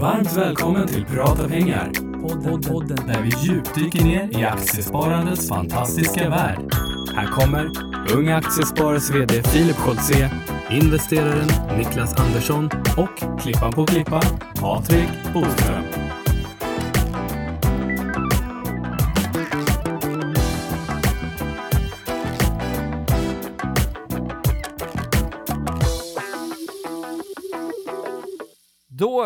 Varmt välkommen till Prata pengar. Podden, podden. Där vi djupdyker ner i aktiesparandets fantastiska värld. Här kommer Unga Aktiesparares VD Filip Scholtze, investeraren Niklas Andersson och klippan på klippan Patrik Boström.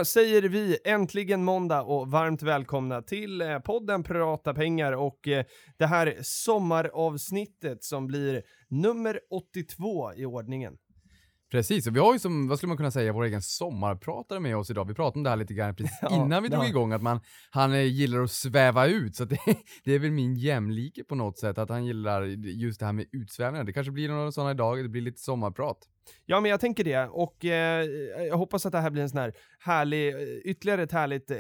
Då säger vi äntligen måndag och varmt välkomna till eh, podden Prata pengar och eh, det här sommaravsnittet som blir nummer 82 i ordningen. Precis, och vi har ju som, vad skulle man kunna säga, vår egen sommarpratare med oss idag. Vi pratade om det här lite grann precis Ja, innan vi drog ja. igång, att man, han eh, gillar att sväva ut. Så det, det är väl min jämlike på något sätt, att han gillar just det här med utsvävningar. Det kanske blir några sådana idag, det blir lite sommarprat. Ja, men jag tänker det och eh, jag hoppas att det här blir en sån här härlig, eh, ytterligare ett härligt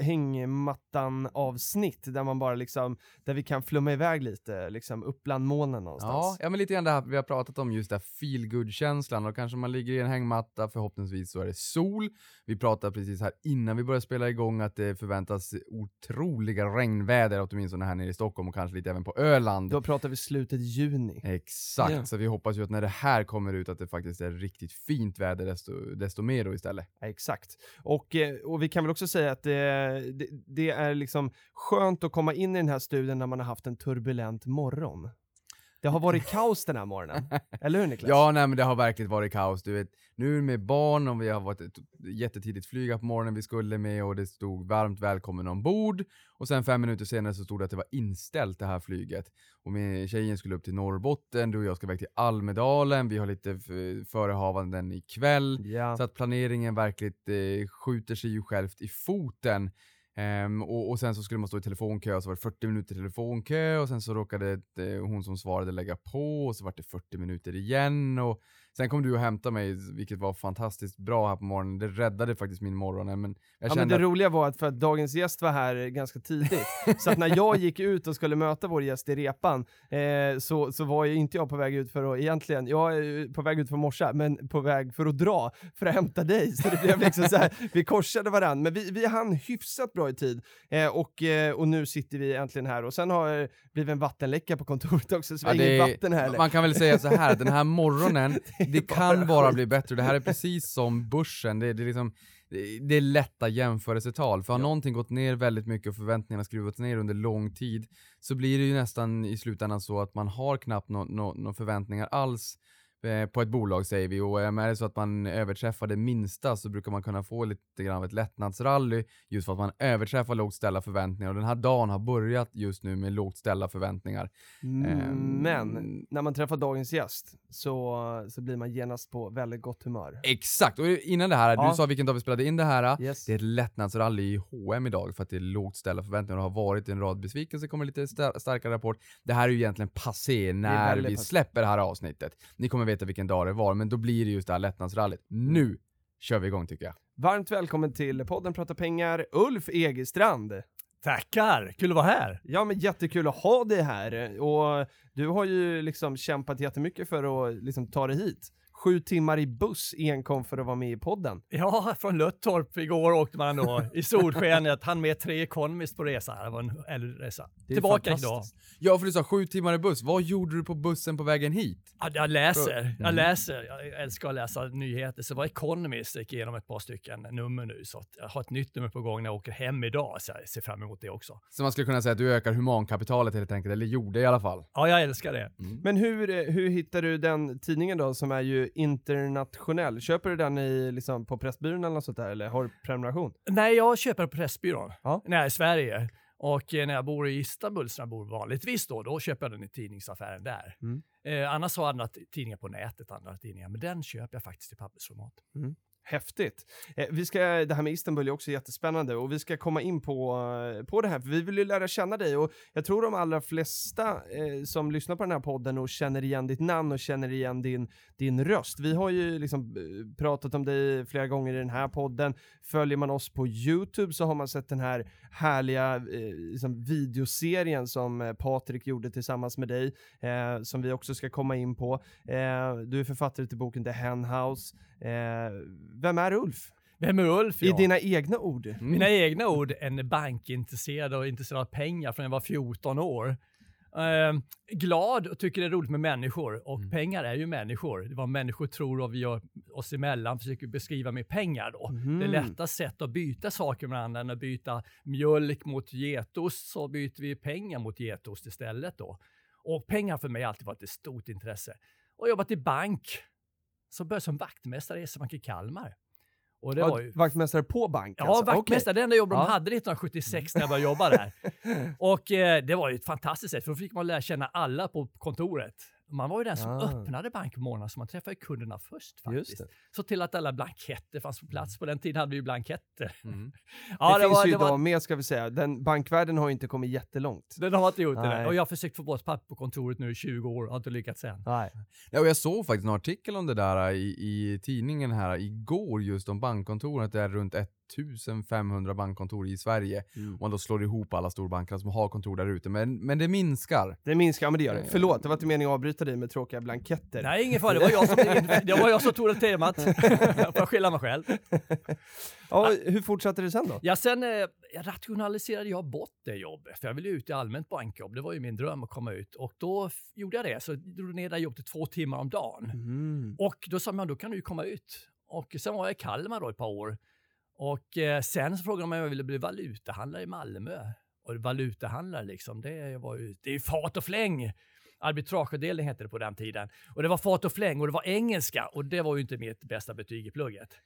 hängmattan-avsnitt där man bara liksom, där vi kan flumma iväg lite, liksom upp bland molnen Ja, någonstans. ja, men lite grann det här vi har pratat om, just det här feel känslan och kanske man ligger i en hängmatta, förhoppningsvis så är det sol. Vi pratade precis här innan vi började spela igång att det förväntas otroliga regnväder, åtminstone här nere i Stockholm och kanske lite även på Öland. Då pratar vi slutet juni. Exakt, Ja. så vi hoppas ju att när det här kommer ut att det faktiskt är riktigt riktigt fint väder desto, desto mer då istället. Ja, exakt. Och, eh, och vi kan väl också säga att det, det, det är liksom skönt att komma in i den här studien när man har haft en turbulent morgon. Det har varit kaos den här morgonen, eller hur Niklas? Ja, nej men det har verkligen varit kaos. Du vet, nu med barn och vi har varit ett jättetidigt flyga på morgonen vi skulle med och det stod varmt välkommen ombord. Och sen fem minuter senare så stod det att det var inställt det här flyget. Och min tjejen skulle upp till Norrbotten, du och jag ska iväg till Almedalen, vi har lite förehavanden ikväll. Ja. Så att planeringen verkligen eh, skjuter sig ju självt i foten. Um, och, och sen så skulle man stå i telefonkö, och så var det 40 minuter telefonkö och sen så råkade eh, hon som svarade lägga på och så var det 40 minuter igen. Och sen kom du och hämtade mig, vilket var fantastiskt bra här på morgonen. Det räddade faktiskt min morgon. Men jag Ja, men det att, roliga var att för att dagens gäst var här ganska tidigt, så att när jag gick ut och skulle möta vår gäst i repan, eh, så, så var ju inte jag på väg ut för att egentligen, jag är på väg ut för morsa, men på väg för att dra, för att hämta dig. Så det blev liksom så här, vi korsade varandra, men vi, vi hann hyfsat bra i tid. Eh, och, eh, och nu sitter vi äntligen här, och sen har det blivit en vattenläcka på kontoret också, så vi Ja, har inget vatten här. Man kan väl säga så här, den här morgonen, det, kan bara bli bättre. Det här är precis som börsen. Det, det, är liksom, det, är lätta jämförelsetal. För har någonting gått ner väldigt mycket och förväntningarna skruvats ner under lång tid så blir det ju nästan i slutändan så att man har knappt några nå, nå förväntningar alls på ett bolag säger vi och eh, är det så att man överträffar det minsta så brukar man kunna få lite grann av ett lättnadsrally just för att man överträffar lågt ställda förväntningar och den här dagen har börjat just nu med lågt ställda förväntningar. Mm, Ehm, Men när man träffar dagens gäst så, så blir man genast på väldigt gott humör. Exakt, och innan det här, Ja. du sa vilken dag vi spelade in det här. Yes. Det är ett lättnadsrally i H&M idag för att det är lågt ställda förväntningar och har varit en rad besvikelser, kommer lite sta- starkare rapport. Det här är ju egentligen passé när vi passé. släpper det här avsnittet. Ni kommer veta vilken dag det var, men då blir det just det här lättnadsrallyt. Nu kör vi igång tycker jag. Varmt välkommen till podden Prata pengar, Ulf Egestrand. Tackar, kul att vara här. Ja men jättekul att ha dig här och du har ju liksom kämpat jättemycket för att liksom ta dig hit. Sju timmar i buss enkom för att vara med i podden. Ja, från Löttorp igår åkte man då i solskenet, han med tre Economist på resa. Det var en härlig resa. Tillbaka idag. Ja, för du sa sju timmar i buss. Vad gjorde du på bussen på vägen hit? Ja, jag läser, jag Mm. läser. Jag älskar att läsa nyheter. Så var Economist gick igenom ett par stycken nummer nu. Så att jag har ett nytt nummer på gång när jag åker hem idag. Så jag ser fram emot det också. Så man skulle kunna säga att du ökar humankapitalet helt enkelt, eller gjorde i alla fall. Ja, jag älskar det. Men hur, eh, hur hittar du den tidningen då som är ju internationell? Köper du den i, liksom, på Pressbyrån eller något sånt där eller har du prenumeration? Nej, jag köper på Pressbyrån Ja. är i Sverige. Och eh, när jag bor i Istanbul, som jag bor vanligtvis då, då köper jag den i tidningsaffären där. Mm. Eh, annars har jag andra tidningar på nätet, andra tidningar. Men den köper jag faktiskt i pappersformat. Häftigt. Eh, vi ska, det här med Istanbul är också jättespännande och vi ska komma in på, eh, på det här, för vi vill ju lära känna dig och jag tror de allra flesta eh, som lyssnar på den här podden och känner igen ditt namn och känner igen din, din röst. Vi har ju liksom eh, pratat om dig flera gånger i den här podden. Följer man oss på YouTube så har man sett den här härliga eh, liksom videoserien som eh, Patrik gjorde tillsammans med dig, eh, som vi också ska komma in på. Eh, du är författare till boken The Hen House. Eh, vem är Ulf? Vem är Ulf? I Ja. dina egna ord. Mm. Mina egna ord, en bankintresserad och intresserad av pengar från jag var 14 år. Eh, glad och tycker det är roligt med människor och Mm. pengar är ju människor. Det var människor tror och vi gör oss emellan försöker beskriva med pengar då. Mhm. Det lätta sätt att byta saker med varandra än att byta mjölk mot getost så byter vi pengar mot getost istället då. Och pengar för mig har alltid varit ett stort intresse. Och jobbat i bank. Så började som vaktmästare i S-bank i Kalmar. Och det Ja, var ju Vaktmästare på bank Ja, alltså. vaktmästare, det enda jobb de Ja. hade 1976 när jag började jobba där. Och eh, det var ju ett fantastiskt sätt, för då fick man lära känna alla på kontoret. Man var ju den som Ah. öppnade bank på morgonen, så man träffade kunderna först faktiskt. Det. Så till att alla blanketter fanns på plats. På den tiden hade vi ju blanketter. Mm. Ja, det, finns var, ju det idag var, med ska vi säga. Den, bankvärlden har ju inte kommit jättelångt. den har inte gjort det Nej. där. Och jag har försökt få bort papper på kontoret nu i 20 år, har inte lyckats än. Nej. Ja, och jag såg faktiskt en artikel om det där i, i tidningen här igår just om bankkontoren, att det är runt 1500 bankkontor i Sverige. Mm. Om man då slår ihop alla storbankerna som har kontor där ute. Men, men det minskar. Det minskar, ja men det gör det. Eh. Förlåt, det var inte meningen att avbryta dig med tråkiga blanketter. Nej, ingen fara. Det var jag som, det var jag som tog det temat. Jag får skylla mig själv. Ja, hur fortsatte det sen då? Ja, sen eh, rationaliserade jag bort det jobbet, för jag ville ut i allmänt bankjobb. Det var ju min dröm att komma ut. Och då gjorde jag det, så drog jag ner det jobbet till två timmar om dagen. Mm. Och då sa man, då kan du ju komma ut. Och sen var jag i Kalmar då ett par år. Och eh, sen så frågade de mig om jag ville bli valutahandlare i Malmö. Och valutahandlare liksom, det var ju, det är ju fart och fläng. Arbitrageavdelning hette det på den tiden. Och det var fart och fläng och det var engelska och det var ju inte mitt bästa betyg i plugget.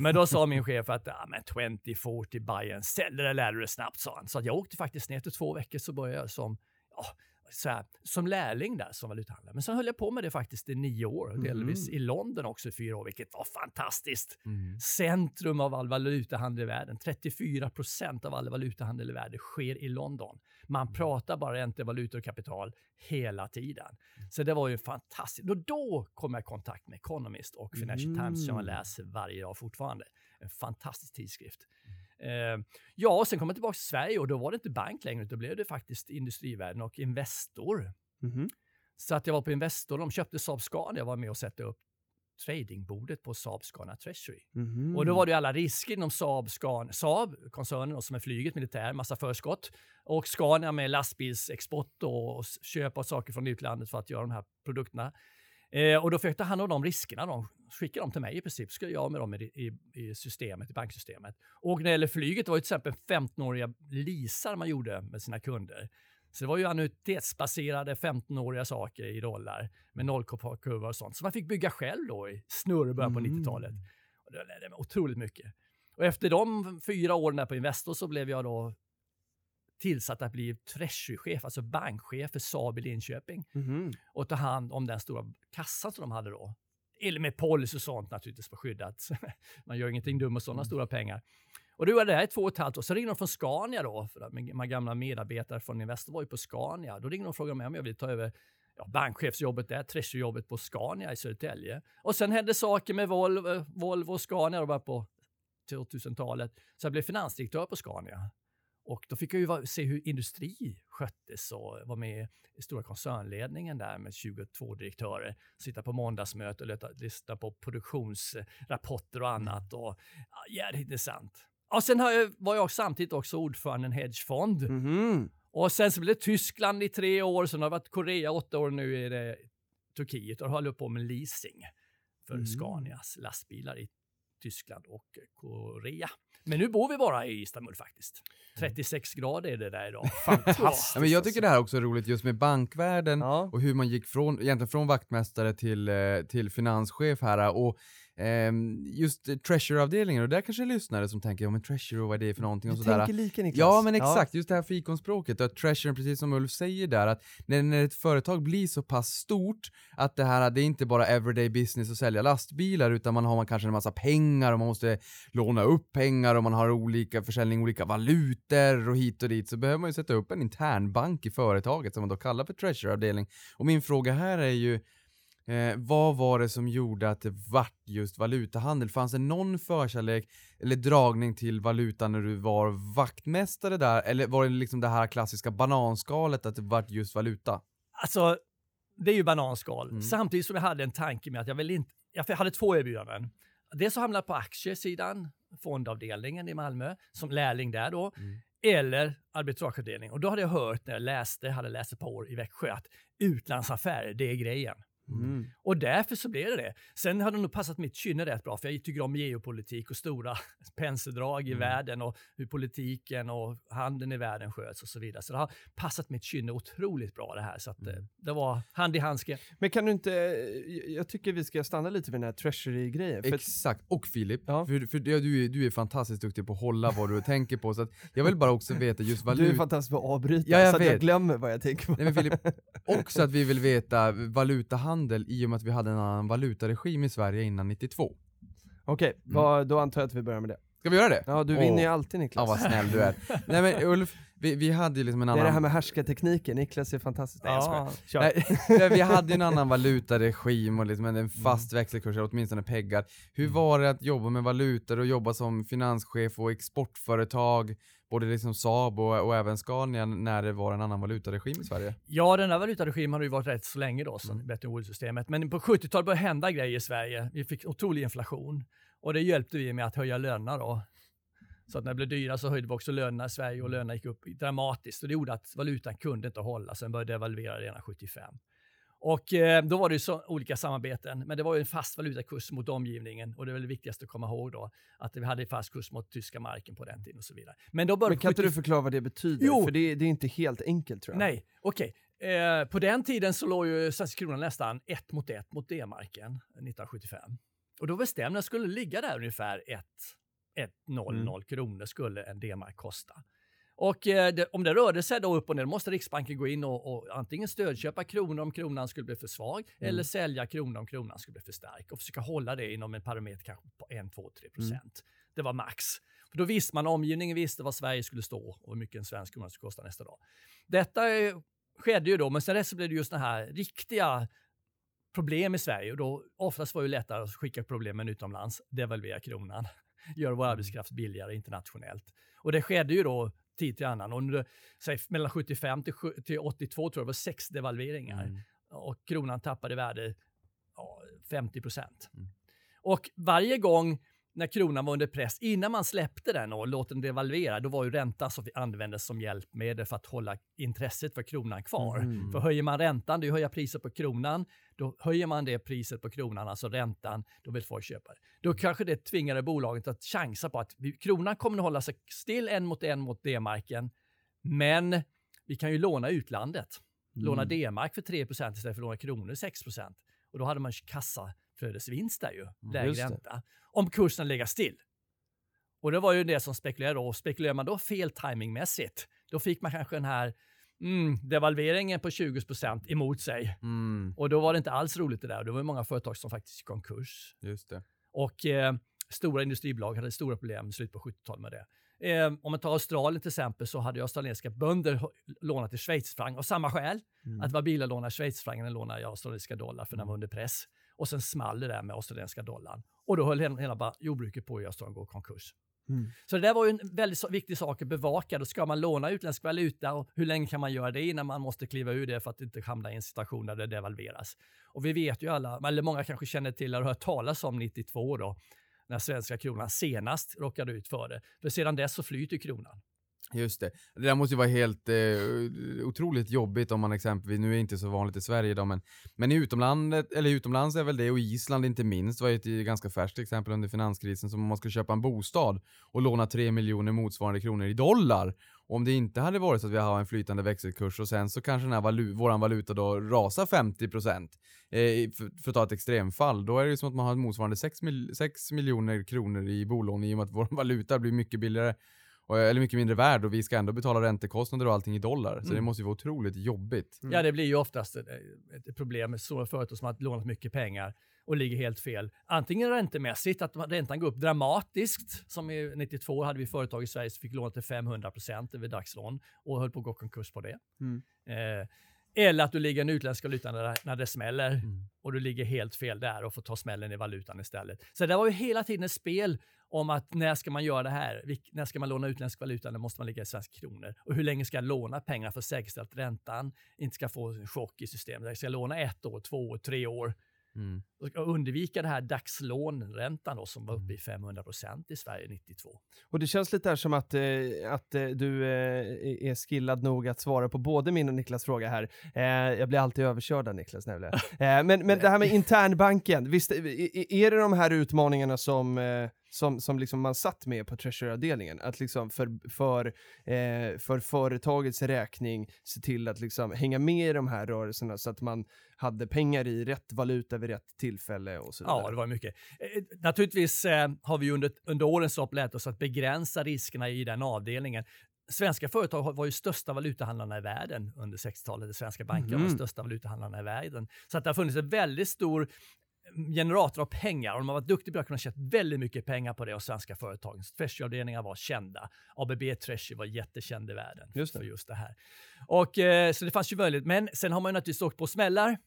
Men då sa min chef att ah, men 20-40 buy and sell, det lär du dig snabbt sa han. Så att jag åkte faktiskt ner till två veckor så började jag som, ja, så här, som lärling där som valutahandlare. Men sen höll jag på med det faktiskt i nio år, och delvis i London också i fyra år, vilket var fantastiskt. Centrum av all valutahandel i världen. 34 procent av all valutahandel i världen sker i London. Man pratar bara räntor, valutor och kapital hela tiden. Så det var ju fantastiskt. Och då kom jag i kontakt med Economist och Financial Times som jag läser varje dag fortfarande. En fantastisk tidskrift. Eh, ja, och sen kom jag tillbaka till Sverige och då var det inte bank längre, då blev det faktiskt Industrivärden och Investor. Mhm. Så att jag var på Investor, de köpte Saab Scania, jag var med och satte upp tradingbordet på Saab Scania Treasury. Mhm. Och då var det alla risker inom Saab, Scania, Saab koncernen som är flyget, militär, massa förskott. Och Scania med lastbilsexport och köp av saker från utlandet för att göra de här produkterna. Eh, och då fick jag ta hand om de riskerna. De skickade dem till mig i princip, skulle jag med dem i, i, i systemet, i banksystemet. Och när det gäller flyget, det var ju till exempel 15-åriga leasar man gjorde med sina kunder. Så det var ju annuitetsbaserade 15-åriga saker i dollar med nollkurva och sånt. Så man fick bygga själv då i snurr i början på Mm. 90-talet. Och det lärde mig otroligt mycket. Och efter de fyra åren där på Investor så blev jag då tillsatt att bli treasurychef, alltså bankchef för Saab i Linköping Mhm. och ta hand om den stora kassan som de hade då. Eller med policy och sånt naturligtvis för skyddat. Man gör ingenting dumt med sådana stora pengar. Och då var där i två och ett halvt år. Så ringde de från Scania då, för mina gamla medarbetare från Investor var ju på Scania. Då ringde de och frågade mig om jag ville ta över ja, bankchefsjobbet där, treasuryjobbet på Scania i Södertälje. Och sen hände saker med Volvo, Volvo och Scania då på 2000-talet. Så jag blev finansdirektör på Scania. Och då fick jag ju se hur industri sköttes och var med i stora koncernledningen där med 22 direktörer. Sitta på måndagsmöte och leta, lyssna på produktionsrapporter och annat. Och, ja, jävligt intressant. Och sen har jag, var jag samtidigt också ordförande i en hedgefond. Mhm. Och sen så blev det Tyskland i tre år, sen har det varit Korea åtta år, nu är det Turkiet och håller jag på med leasing för Mm. Scanias lastbilar i Tyskland och Korea. Men nu bor vi bara i Istanbul faktiskt. 36 grader är det där idag. Fantastiskt. Ja, men jag tycker det här också är roligt just med bankvärlden Ja. och hur man gick från, egentligen från vaktmästare till, eh, till finanschef här och just eh, treasury-avdelningen och där kanske är lyssnare som tänker, ja men treasury, vad är det för någonting och Du sådär. tänker lika Niklas. Ja men exakt, just det här fikonspråket, att treasuren, precis som Ulf säger där, att när, när ett företag blir så pass stort att det här, det är inte bara everyday business att sälja lastbilar utan man har man kanske en massa pengar och man måste låna upp pengar och man har olika försäljning, olika valutor och hit och dit så behöver man ju sätta upp en internbank i företaget som man då kallar för treasury-avdelning. Och min fråga här är ju Eh, vad var det som gjorde att det vart just valutahandel? Fanns det någon förkärlek eller dragning till valuta när du var vaktmästare där? Eller var det liksom det här klassiska bananskalet att det vart just valuta? Alltså, det är ju bananskal. Mm. Samtidigt som jag hade en tanke med att jag vill inte... Jag hade två erbjudanden. dels så hamnade jag på aktiesidan, fondavdelningen i Malmö, som lärling där då. Mm. Eller arbitrageavdelning. Och då hade jag hört när jag läste, hade läst ett par år i Växjö, att utlandsaffärer, det är grejen. Mm. Och därför så blev det det. Sen har det nog passat mitt kynne rätt bra, för jag tycker om geopolitik och stora penseldrag i Mm. världen och hur politiken och handeln i världen sköts och så vidare. Så det har passat mitt kynne otroligt bra det här. Så att, eh, Mm. det var hand i handske. Men kan du inte, jag tycker vi ska stanna lite vid den här treasury-grejen. Exakt, och Filip, Ja. för, för du, är, du är fantastiskt duktig på att hålla vad du tänker på, så att jag vill bara också veta just du är valuta. fantastisk på att avbryta, Ja, jag så att jag glömmer vad jag tänker på. Nej men Filip, också att vi vill veta valutahandel i och med att vi hade en annan valutaregim i Sverige innan 92. Okej, Mm. vad- då antar jag att vi börjar med det. Ska vi göra det? Ja, du Åh. vinner ju alltid Ja Niklas. vad snäll du är. Nej men Ulf, vi, vi hade ju liksom en det annan... är det här med härskartekniken, Niklas är fantastisk. Nej, jag skojar. kör. Nej, nej, vi hade ju en annan valutaregim och liksom en fast växelkurs, eller åtminstone peggar. Hur var det att jobba med valutor och jobba som finanschef och exportföretag, både liksom Saab och, och även Scania när det var en annan valutaregim i Sverige? Ja, den här valutaregimen har ju varit rätt så länge då, som Mm. Bretton Woods-systemet. Men på 70-talet började hända grejer i Sverige. Vi fick otrolig inflation och det hjälpte vi med att höja lönerna då. Så att när det blev dyra så höjde vi också lönerna i Sverige och lönerna gick upp dramatiskt. Och det gjorde att valutan kunde inte hålla, sen började devalvera redan 75. Och eh, då var det ju så, olika samarbeten, men det var ju en fast valutakurs mot omgivningen och det är väl det viktigaste att komma ihåg då, att vi hade en fast kurs mot tyska marken på den tiden och så vidare. Men då började Men kan inte 70 du förklara vad det betyder? Jo. För det, det är inte helt enkelt tror jag. Nej, okej. Eh, på den tiden så låg ju svenska kronan nästan ett mot ett mot D-marken 1975. Och då bestämde jag skulle ligga där ungefär 1 1,00 Mm. kronor skulle en D-mark kosta. Och eh, det, om det rörde sig då upp och ner måste Riksbanken gå in och, och antingen stödköpa kronor om kronan skulle bli för svag Mm. eller sälja kronor om kronan skulle bli för stark och försöka hålla det inom en parameter kanske på 1, 2, 3 procent. Mm. Det var max. För då visste man, omgivningen visste vad Sverige skulle stå och hur mycket en svensk krona skulle kosta nästa dag. Detta eh, skedde ju då, men sen dess så blev det just den här riktiga problem i Sverige och då oftast var det lättare att skicka problemen utomlands, devalvera kronan, göra vår arbetskraft billigare internationellt. Och det skedde ju då tid till annan. Och under, säg, mellan 75 till, till 82 tror jag det var sex devalveringar Mm. och kronan tappade värde ja, 50 procent. Mm. Och varje gång när kronan var under press, innan man släppte den och låt den devalvera, då var ju räntan som användes som hjälpmedel för att hålla intresset för kronan kvar. Mhm. För höjer man räntan, det är ju höja priset på kronan, då höjer man det priset på kronan, alltså räntan, då vill folk köpa det. Då kanske det tvingade bolaget att chansa på att kronan kommer att hålla sig still en mot en mot D-marken, men vi kan ju låna utlandet. Låna Mm. D-mark för 3 istället för att låna kronor 6% Och då hade man kassaflödesvinst där ju, lägre just det. ränta. Om kursen lägger still. Och det var ju det som spekulerade då. Spekulerar man då fel timingmässigt, då fick man kanske den här mm, devalveringen på 20% emot sig. Mm, Och då var det inte alls roligt det där. Det var många företag som faktiskt gick konkurs. just det. Och eh, stora industribolag hade stora problem i slutet på 70-talet med det. Eh, om man tar Australien till exempel så hade australiensiska bönder lånat i schweizfranc av samma skäl. Mm. Att det var billigare att låna schweizfranc än att låna i australiensiska dollar för den Mm. var under press. Och sen small det där med australiensiska dollarn. Och då höll hela, hela jordbruket på i Australien gå i konkurs. Mm. Så det där var ju en väldigt viktig sak att bevaka. Då ska man låna utländsk valuta och hur länge kan man göra det innan man måste kliva ur det för att inte hamna i en situation där det devalveras. Och vi vet ju alla, eller många kanske känner till eller har hört talas om 92 då, när svenska kronan senast råkade ut för det. För sedan dess så flyter kronan. Just det. Det där måste ju vara helt eh, otroligt jobbigt om man exempelvis, nu är det inte så vanligt i Sverige då, men, men i utomlandet, eller utomlands är väl det, och Island inte minst, var ju ett ganska färskt exempel under finanskrisen, som om man skulle köpa en bostad och låna 3 miljoner motsvarande kronor i dollar. Och om det inte hade varit så att vi har en flytande växelkurs och sen så kanske den här valu våran valuta då rasar 50% eh, för, för att ta ett extremfall, då är det ju som att man har motsvarande 6, mil 6 miljoner kronor i bolån i och med att vår valuta blir mycket billigare och, eller mycket mindre värd och vi ska ändå betala räntekostnader och allting i dollar. Så Mm. det måste ju vara otroligt jobbigt. Mm. Ja, det blir ju oftast ett, ett problem med stora företag som har lånat mycket pengar och ligger helt fel. Antingen räntemässigt, att räntan går upp dramatiskt. Som i 92 hade vi företag i Sverige som fick låna till 500% över dagslån och höll på att gå konkurs på det. Mm. Eh, eller att du ligger i en utländsk valuta när, det- när det smäller Mm. och du ligger helt fel där och får ta smällen i valutan istället. Så det var ju hela tiden ett spel om att när ska man göra det här? Vilk, när ska man låna utländsk valuta? När måste man ligga i svenska kronor? Och hur länge ska jag låna pengar för att säkerställa att räntan inte ska få en chock i systemet? Jag ska låna ett år, två år, tre år. Mm. Och undvika det här dagslånräntan då, som var uppe i 500 procent i Sverige 92. Och det känns lite där som att, eh, att eh, du eh, är skillad nog att svara på både min och Niklas fråga här. Eh, jag blir alltid överkörd av Niklas nämligen. Eh, men, men det här med internbanken, visst, är det de här utmaningarna som, eh, som, som liksom man satt med på Treasury-avdelningen? Att liksom för, för, eh, för företagets räkning se till att liksom hänga med i de här rörelserna så att man hade pengar i rätt valuta vid rätt tillfälle och så vidare. Ja, det var mycket. Eh, Naturligtvis eh, har vi under, under årens lopp lärt oss att begränsa riskerna i den avdelningen. Svenska företag var ju största valutahandlarna i världen under 60-talet. De svenska bankerna var Mhm. de största valutahandlarna i världen. Så att det har funnits en väldigt stor mm, generator av pengar och de har varit duktiga på att kunna tjäna väldigt mycket pengar på det och svenska företagen. Treasury-avdelningar var kända. ABB Treasury var jättekänd i världen Just för just det här. Och, eh, så det fanns ju möjlighet. Men sen har man ju naturligtvis åkt på smällar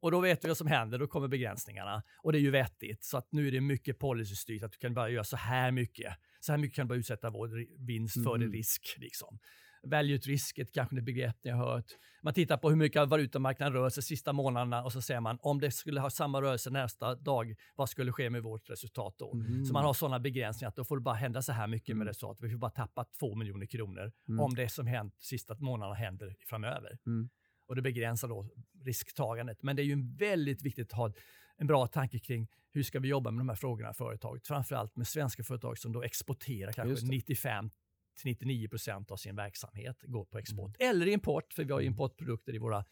och då vet vi vad som händer, då kommer begränsningarna. Och det är ju vettigt. Så att nu är det mycket policystyrt, att du kan bara göra så här mycket. Så här mycket kan du bara utsätta vår vinst för Mhm. risk. Liksom. Value at risk är kanske ett begrepp ni har hört. Man tittar på hur mycket valutamarknaden rör sig sista månaderna och så säger man om det skulle ha samma rörelse nästa dag, vad skulle ske med vårt resultat då? Mhm. Så man har sådana begränsningar att då får det bara hända så här mycket med resultatet. Vi får bara tappa två miljoner kronor Mm. om det som hänt sista månaderna händer framöver. Mm. Och det begränsar då risktagandet. Men det är ju väldigt viktigt att ha en bra tanke kring hur ska vi jobba med de här frågorna i företaget. Framförallt med svenska företag som då exporterar kanske det. 95 till 99 procent av sin verksamhet går på export. Eller import, för vi har ju importprodukter i våra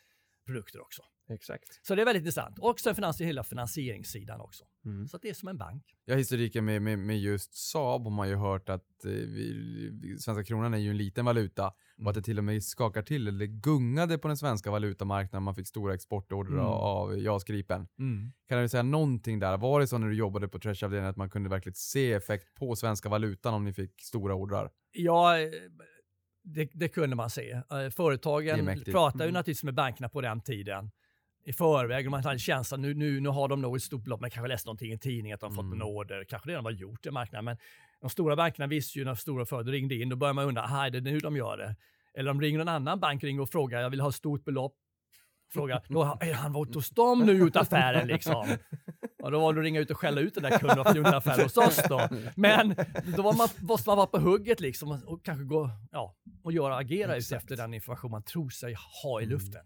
produkter också. Exakt. Så det är väldigt intressant. Och sen finans hela finansieringssidan också. Mm. Så det är som en bank. Ja, historiken med, med, med just Saab har man ju hört att eh, vi, svenska kronan är ju en liten valuta och att det till och med skakar till, eller gungade på den svenska valutamarknaden. Man fick stora exportorder Mm. av JAS Gripen. Kan du säga någonting där? Var det så när du jobbade på Treasury-avdelningen att man kunde verkligen se effekt på svenska valutan om ni fick stora ordrar? Ja, eh, det, det kunde man se. Eh, Företagen pratade ju Mm. naturligtvis med bankerna på den tiden i förväg man hade känslan nu, nu, nu har de nog ett stort belopp, men kanske läst någonting i tidningen att de fått Mm. en order, kanske redan var gjort i marknaden. Men de stora bankerna visste ju när stora företag ringde in, då börjar man undra, aha, är det nu de gör det? Eller de ringer någon annan bank ringer och frågar, jag vill ha ett stort belopp. Fråga, då är han varit hos dem nu och gjort affären liksom? Och då var det att ringa ut och skälla ut den där kunden gjort en affär hos oss då. Men då var man, måste man vara på hugget liksom och- kanske gå, ja, och göra, agera ut efter den information man tror sig ha i luften.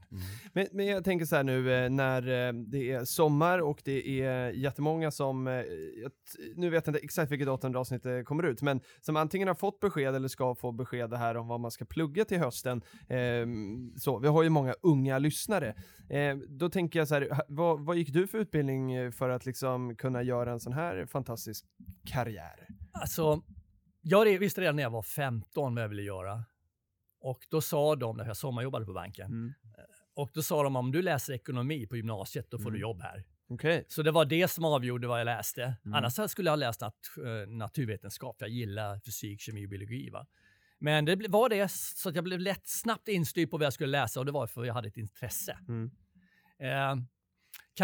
Men, men jag tänker så här nu eh, när eh, det är sommar och det är jättemånga som, eh, nu vet jag inte exakt vilket datum avsnittet kommer ut, men som antingen har fått besked eller ska få besked här om vad man ska plugga till hösten. Ehm, så, vi har ju många unga lyssnare. Då tänker jag så här, vad, vad gick du för utbildning för att liksom kunna göra en sån här fantastisk karriär? Alltså, jag visste redan när jag var 15 vad jag ville göra. Och då sa de, när jag sommarjobbade på banken, Mm. och då sa de om du läser ekonomi på gymnasiet, då får Mm. du jobb här. Okej. Så det var det som avgjorde vad jag läste. Mm. Annars skulle jag ha läst nat eh, naturvetenskap. Jag gillar fysik, kemi och biologi. Va? Men det var det så att jag blev lätt snabbt instyrd på vad jag skulle läsa och det var för att jag hade ett intresse. Mm. Eh,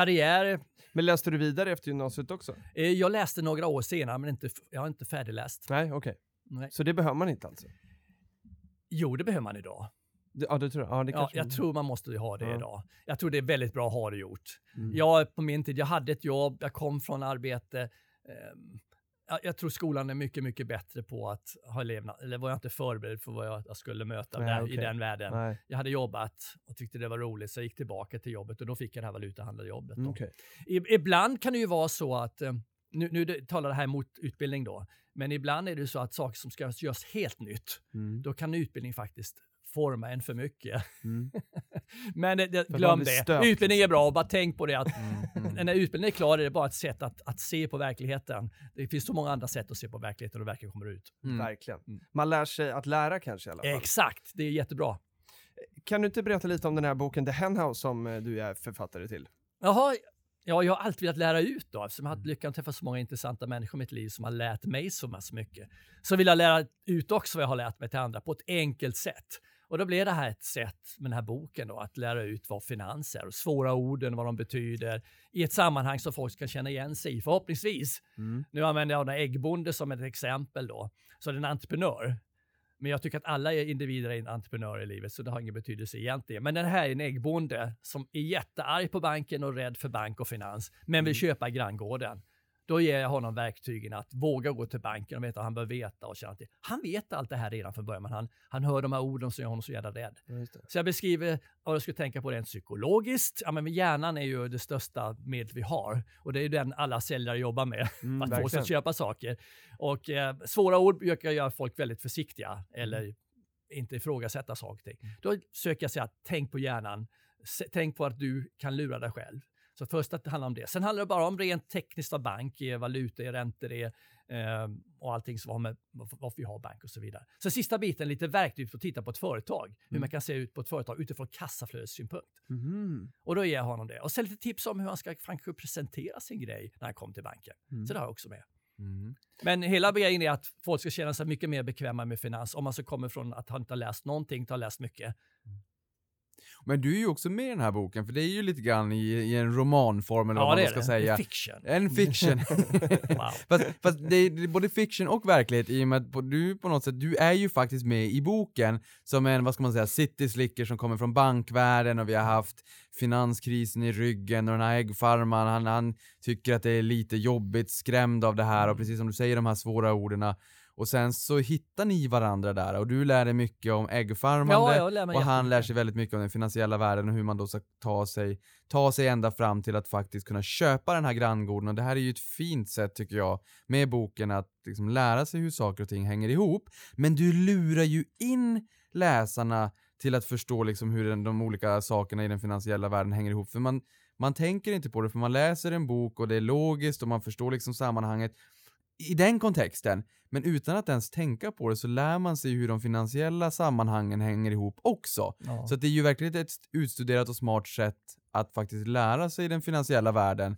karriär. Men läste du vidare efter gymnasiet också? Eh, jag läste några år senare men inte, jag har inte färdigläst. Nej, okej. Nej. Så det behöver man inte alltså? Jo, det behöver man idag. Ja, det tror jag. Ja, det Ja, jag man- tror man måste ha det Ja. idag. Jag tror det är väldigt bra att ha det gjort. Mm. Jag på min tid, jag hade ett jobb, jag kom från arbete. ehm, jag, jag tror skolan är mycket, mycket bättre på att ha eleverna, eller var jag inte förberedd för vad jag, skulle möta Nej, där, okej. i den världen. Nej, Jag hade jobbat och tyckte det var roligt, så jag gick tillbaka till jobbet och då fick jag det här valutahandlarjobbet. mm. I- Ibland kan det ju vara så att, eh, nu, nu talar det här mot utbildning då, men ibland är det så att saker som ska göras helt nytt, Mm. då kan utbildning faktiskt forma en för mycket. Mm. Men det, det, glöm det. Utbildning är bra, bara tänk på det att Mm. när utbildningen är klar är det bara ett sätt att, att se på verkligheten. Det finns så många andra sätt att se på verkligheten och verkligen kommer ut. Mm. Verkligen. Mm. Man lär sig att lära kanske i alla fall. Exakt, det är jättebra. Kan du inte berätta lite om den här boken The Henhouse som eh, du är författare till? Jaha, ja, jag har alltid velat lära ut då, eftersom jag Mm. har haft lyckan att träffa så många intressanta människor i mitt liv som har lärt mig så massor mycket. Så vill jag lära ut också vad jag har lärt mig till andra på ett enkelt sätt. Och då blev det här ett sätt med den här boken då, att lära ut vad finans är och svåra orden, vad de betyder i ett sammanhang som folk kan känna igen sig i, förhoppningsvis. Mm. Nu använder jag en äggbonde som ett exempel då. Så det är en entreprenör Men jag tycker att alla är individer är entreprenörer i livet, så det har ingen betydelse egentligen. Men den här är en äggbonde som är jättearg på banken och rädd för bank och finans, men vill köpa granngården. Då ger jag honom verktygen att våga gå till banken och veta vad han bör veta och känna till. Han vet allt det här redan från början, men han, han hör de här orden som gör honom så jävla rädd. Så jag beskriver vad jag skulle tänka på rent psykologiskt. Ja, men hjärnan är ju det största medel vi har och det är den alla säljare jobbar med, Mm, att få verkligen. att köpa saker. Och eh, svåra ord brukar göra folk väldigt försiktiga eller inte ifrågasätta saker och ting. Då söker jag säga att tänk på hjärnan, tänk på att du kan lura dig själv. Så först att det handlar om det. Sen handlar det bara om rent tekniskt vad bank är, valuta är, räntor är eh, och allting som har med varför vi har bank och så vidare. Så sista biten, lite verktyg för att titta på ett företag. Hur man kan se ut på ett företag utifrån kassaflödessynpunkt. Mhm. Och då ger jag honom det. Och sen lite tips om hur han ska kanske presentera sin grej när han kommer till banken. Så det har jag också med. Mm. Men hela grejen är att folk ska känna sig mycket mer bekväma med finans om man så kommer från att han inte har läst någonting, inte har läst mycket. Men du är ju också med i den här boken, för det är ju lite grann i, i en romanform eller vad Ja, man då är ska det. säga. Är fiction. En fiction. Wow. fast fast det, är, det är både fiction och verklighet i och med att du på något sätt, du är ju faktiskt med i boken som en, vad ska man säga, city slicker som kommer från bankvärlden och vi har haft finanskrisen i ryggen och den här äggfarmaren, han, han tycker att det är lite jobbigt, skrämd av det här och precis som du säger de här svåra orden. Och sen så hittar ni varandra där och du lär dig mycket om äggfarmande Ja, och han lär sig väldigt mycket om den finansiella världen och hur man då ska ta sig, ta sig ända fram till att faktiskt kunna köpa den här granngården. Och det här är ju ett fint sätt tycker jag med boken att liksom lära sig hur saker och ting hänger ihop. Men du lurar ju in läsarna till att förstå liksom hur den, de olika sakerna i den finansiella världen hänger ihop. För man, man tänker inte på det, för man läser en bok och det är logiskt och man förstår liksom sammanhanget i den kontexten. Men utan att ens tänka på det så lär man sig hur de finansiella sammanhangen hänger ihop också. Ja. Så det är ju verkligen ett utstuderat och smart sätt att faktiskt lära sig den finansiella världen,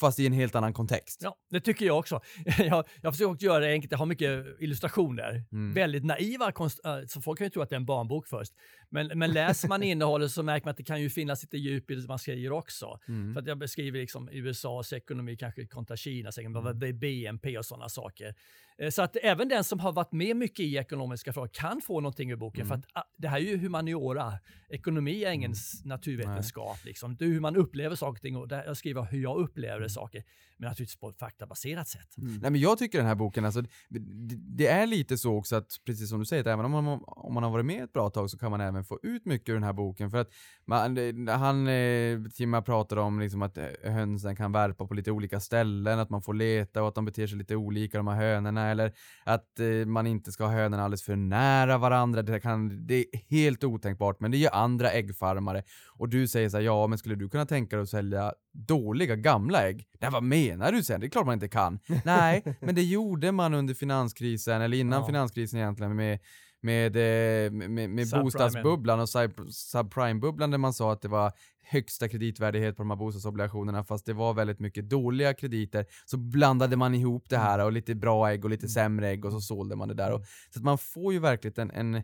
fast i en helt annan kontext. Ja, det tycker jag också. Jag, jag försöker göra det enkelt. Jag har mycket illustrationer. Mm. Väldigt naiva, konst- äh, så folk kan ju tro att det är en barnbok först. Men, men läser man innehållet så märker man att det kan ju finnas lite djup i det man skriver också. Mm. För att jag beskriver liksom USAs ekonomi kanske kontra Kinas ekonomi, Mm. vad är BNP och sådana saker. Eh, Så att även den som har varit med mycket i ekonomiska frågor kan få någonting ur boken. Mm. För att ah, det här är ju humaniora. Ekonomi är ingen s- naturvetenskap. Liksom. Det är hur man upplever saker och ting. Och där jag skriver hur jag upplever Mm. saker. Men naturligtvis på ett faktabaserat sätt. Nej men jag tycker den här boken, alltså, det, det är lite så också att, precis som du säger, att även om man, om man har varit med ett bra tag så kan man även få ut mycket ur den här boken. För att man, han, eh, Timma pratade om liksom att eh, hönsen kan värpa på lite olika ställen, att man får leta och att de beter sig lite olika de här hönorna, eller att eh, man inte ska ha hönorna alldeles för nära varandra. Det, kan, det är helt otänkbart, men det gör andra äggfarmare. Och du säger så här, ja men skulle du kunna tänka dig att sälja dåliga gamla ägg? Nej vad menar du sen? Det är klart man inte kan. Nej, men det gjorde man under finanskrisen, eller innan Ja. finanskrisen egentligen, med med, eh, med, med, med bostadsbubblan och sub- subprime-bubblan där man sa att det var högsta kreditvärdighet på de här bostadsobligationerna fast det var väldigt mycket dåliga krediter så blandade man ihop det här och lite bra ägg och lite sämre ägg och så sålde man det där. Och, så att man får ju verkligen en, en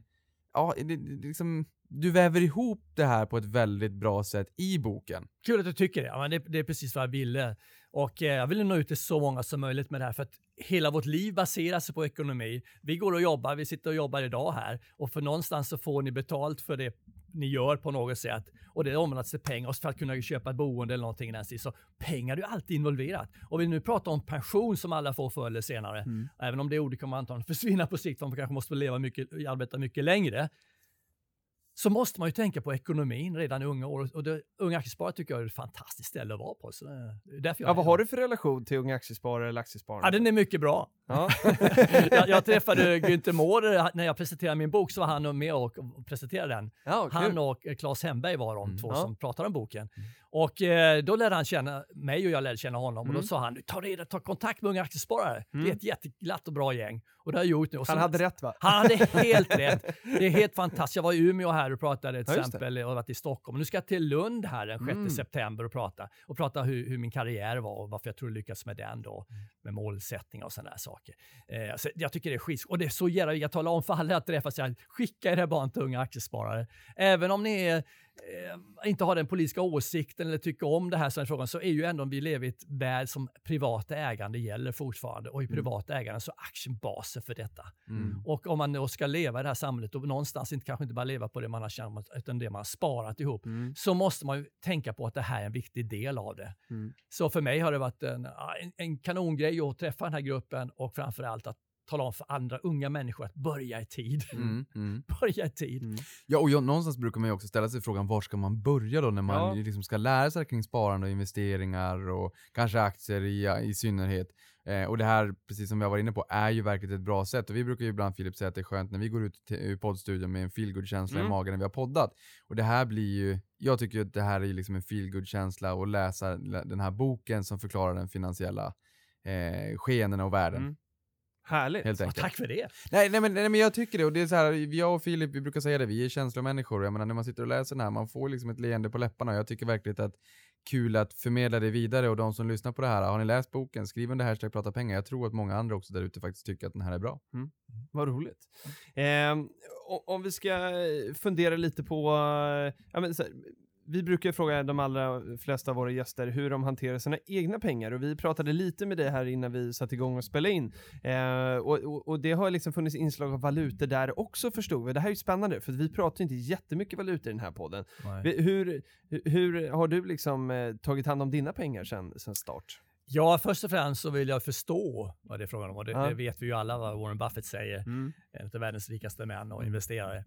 ja, det, liksom, du väver ihop det här på ett väldigt bra sätt i boken. Kul att du tycker det. Ja, men det, det är precis vad jag ville. Och eh, jag vill nå ut till så många som möjligt med det här för att hela vårt liv baserar sig på ekonomi. Vi går och jobbar, vi sitter och jobbar idag här och för någonstans så får ni betalt för det ni gör på något sätt och det omvandlas till pengar för att kunna köpa ett boende eller någonting i. Så pengar är ju alltid involverat. Och vi nu pratar om pension som alla får förr eller senare, även om det ordet kommer antagligen försvinna på sikt, för man kanske måste leva mycket, arbeta mycket längre så måste man ju tänka på ekonomin redan i unga år. Och det, Unga Aktiesparare tycker jag är ett fantastiskt ställe att vara på. Så därför jag Ja, vad har du för relation till Unga Aktiesparare eller Aktiesparare? Ja, den är mycket bra. Ja. jag, jag träffade Günther Mårder när jag presenterade min bok, så var han med och, presenterade den. ja. Han och eh, Claes Hemberg var de Mm. två Ja. som pratade om boken. Och eh, då lärde han känna mig och jag lärde känna honom. Och Mm. då sa han, ta, reda, ta kontakt med Unga Aktiesparare. Det är ett jätteglatt och bra gäng. Och det har jag gjort nu. Och Han så- hade rätt va? han hade helt rätt. Det är helt fantastiskt. Jag var i Umeå här och pratade till Ja, exempel och varit i Stockholm. Nu ska jag till Lund här den 6 Mm. september och prata. Och prata hur, hur min karriär var och varför jag tror jag lyckats med den då. Med målsättningar och sådana där saker. Eh, så jag tycker det är skit. Och det är så jävla, jag talar om för alla jag träffar, så här, skicka era barn till unga aktiesparare. Även om ni är eh, inte har den politiska åsikten eller tycker om det här som frågan så är ju ändå vi lever i ett värld som privat ägande gäller fortfarande och i privat ägande så är aktien basen för detta. Mm. Och om man då ska leva i det här samhället och någonstans inte, kanske inte bara leva på det man har tjänat utan det man har sparat ihop Mm. så måste man ju tänka på att det här är en viktig del av det. Mm. Så för mig har det varit en, en, kanongrej att träffa den här gruppen och framförallt att tala om för andra unga människor att börja i tid. Mm. Mm. börja i tid. Mm. Ja, och jag, någonstans brukar man ju också ställa sig frågan var ska man börja då när man Ja. liksom ska lära sig kring sparande och investeringar och kanske aktier i, i synnerhet. Eh, och det här, precis som vi har varit inne på, är ju verkligen ett bra sätt. Och vi brukar ju ibland Filip säga att det är skönt när vi går ut ur poddstudion med en feelgood-känsla Mm. i magen när vi har poddat. Och det här blir ju, jag tycker att det här är liksom en feelgood-känsla att läsa lä- den här boken som förklarar den finansiella eh, skeendena och världen. Mm. Härligt. Helt enkelt. tack för det. Nej, nej, men, nej men jag tycker det, och det är så här, jag och Filip vi brukar säga det, vi är känslomänniskor, jag menar när man sitter och läser den här, man får liksom ett leende på läpparna, jag tycker verkligen att kul att förmedla det vidare och de som lyssnar på det här, har ni läst boken, skriv under hashtag prata pengar, jag tror att många andra också där ute faktiskt tycker att den här är bra. Vad roligt. O- om vi ska eh, fundera lite på, eh, ja, men, så här, vi brukar fråga de allra flesta av våra gäster hur de hanterar sina egna pengar och vi pratade lite med dig här innan vi satte igång och spelade in. Eh, och, och, och det har liksom funnits inslag av valutor där också förstod vi. Det här är ju spännande för vi pratar inte jättemycket valutor i den här podden. Vi- Hur, hur har du liksom eh, tagit hand om dina pengar sen, sen start? Ja, först och främst så vill jag förstå vad det är frågan om och det, Ja. det vet vi ju alla vad Warren Buffett säger, en av världens rikaste män och investerare.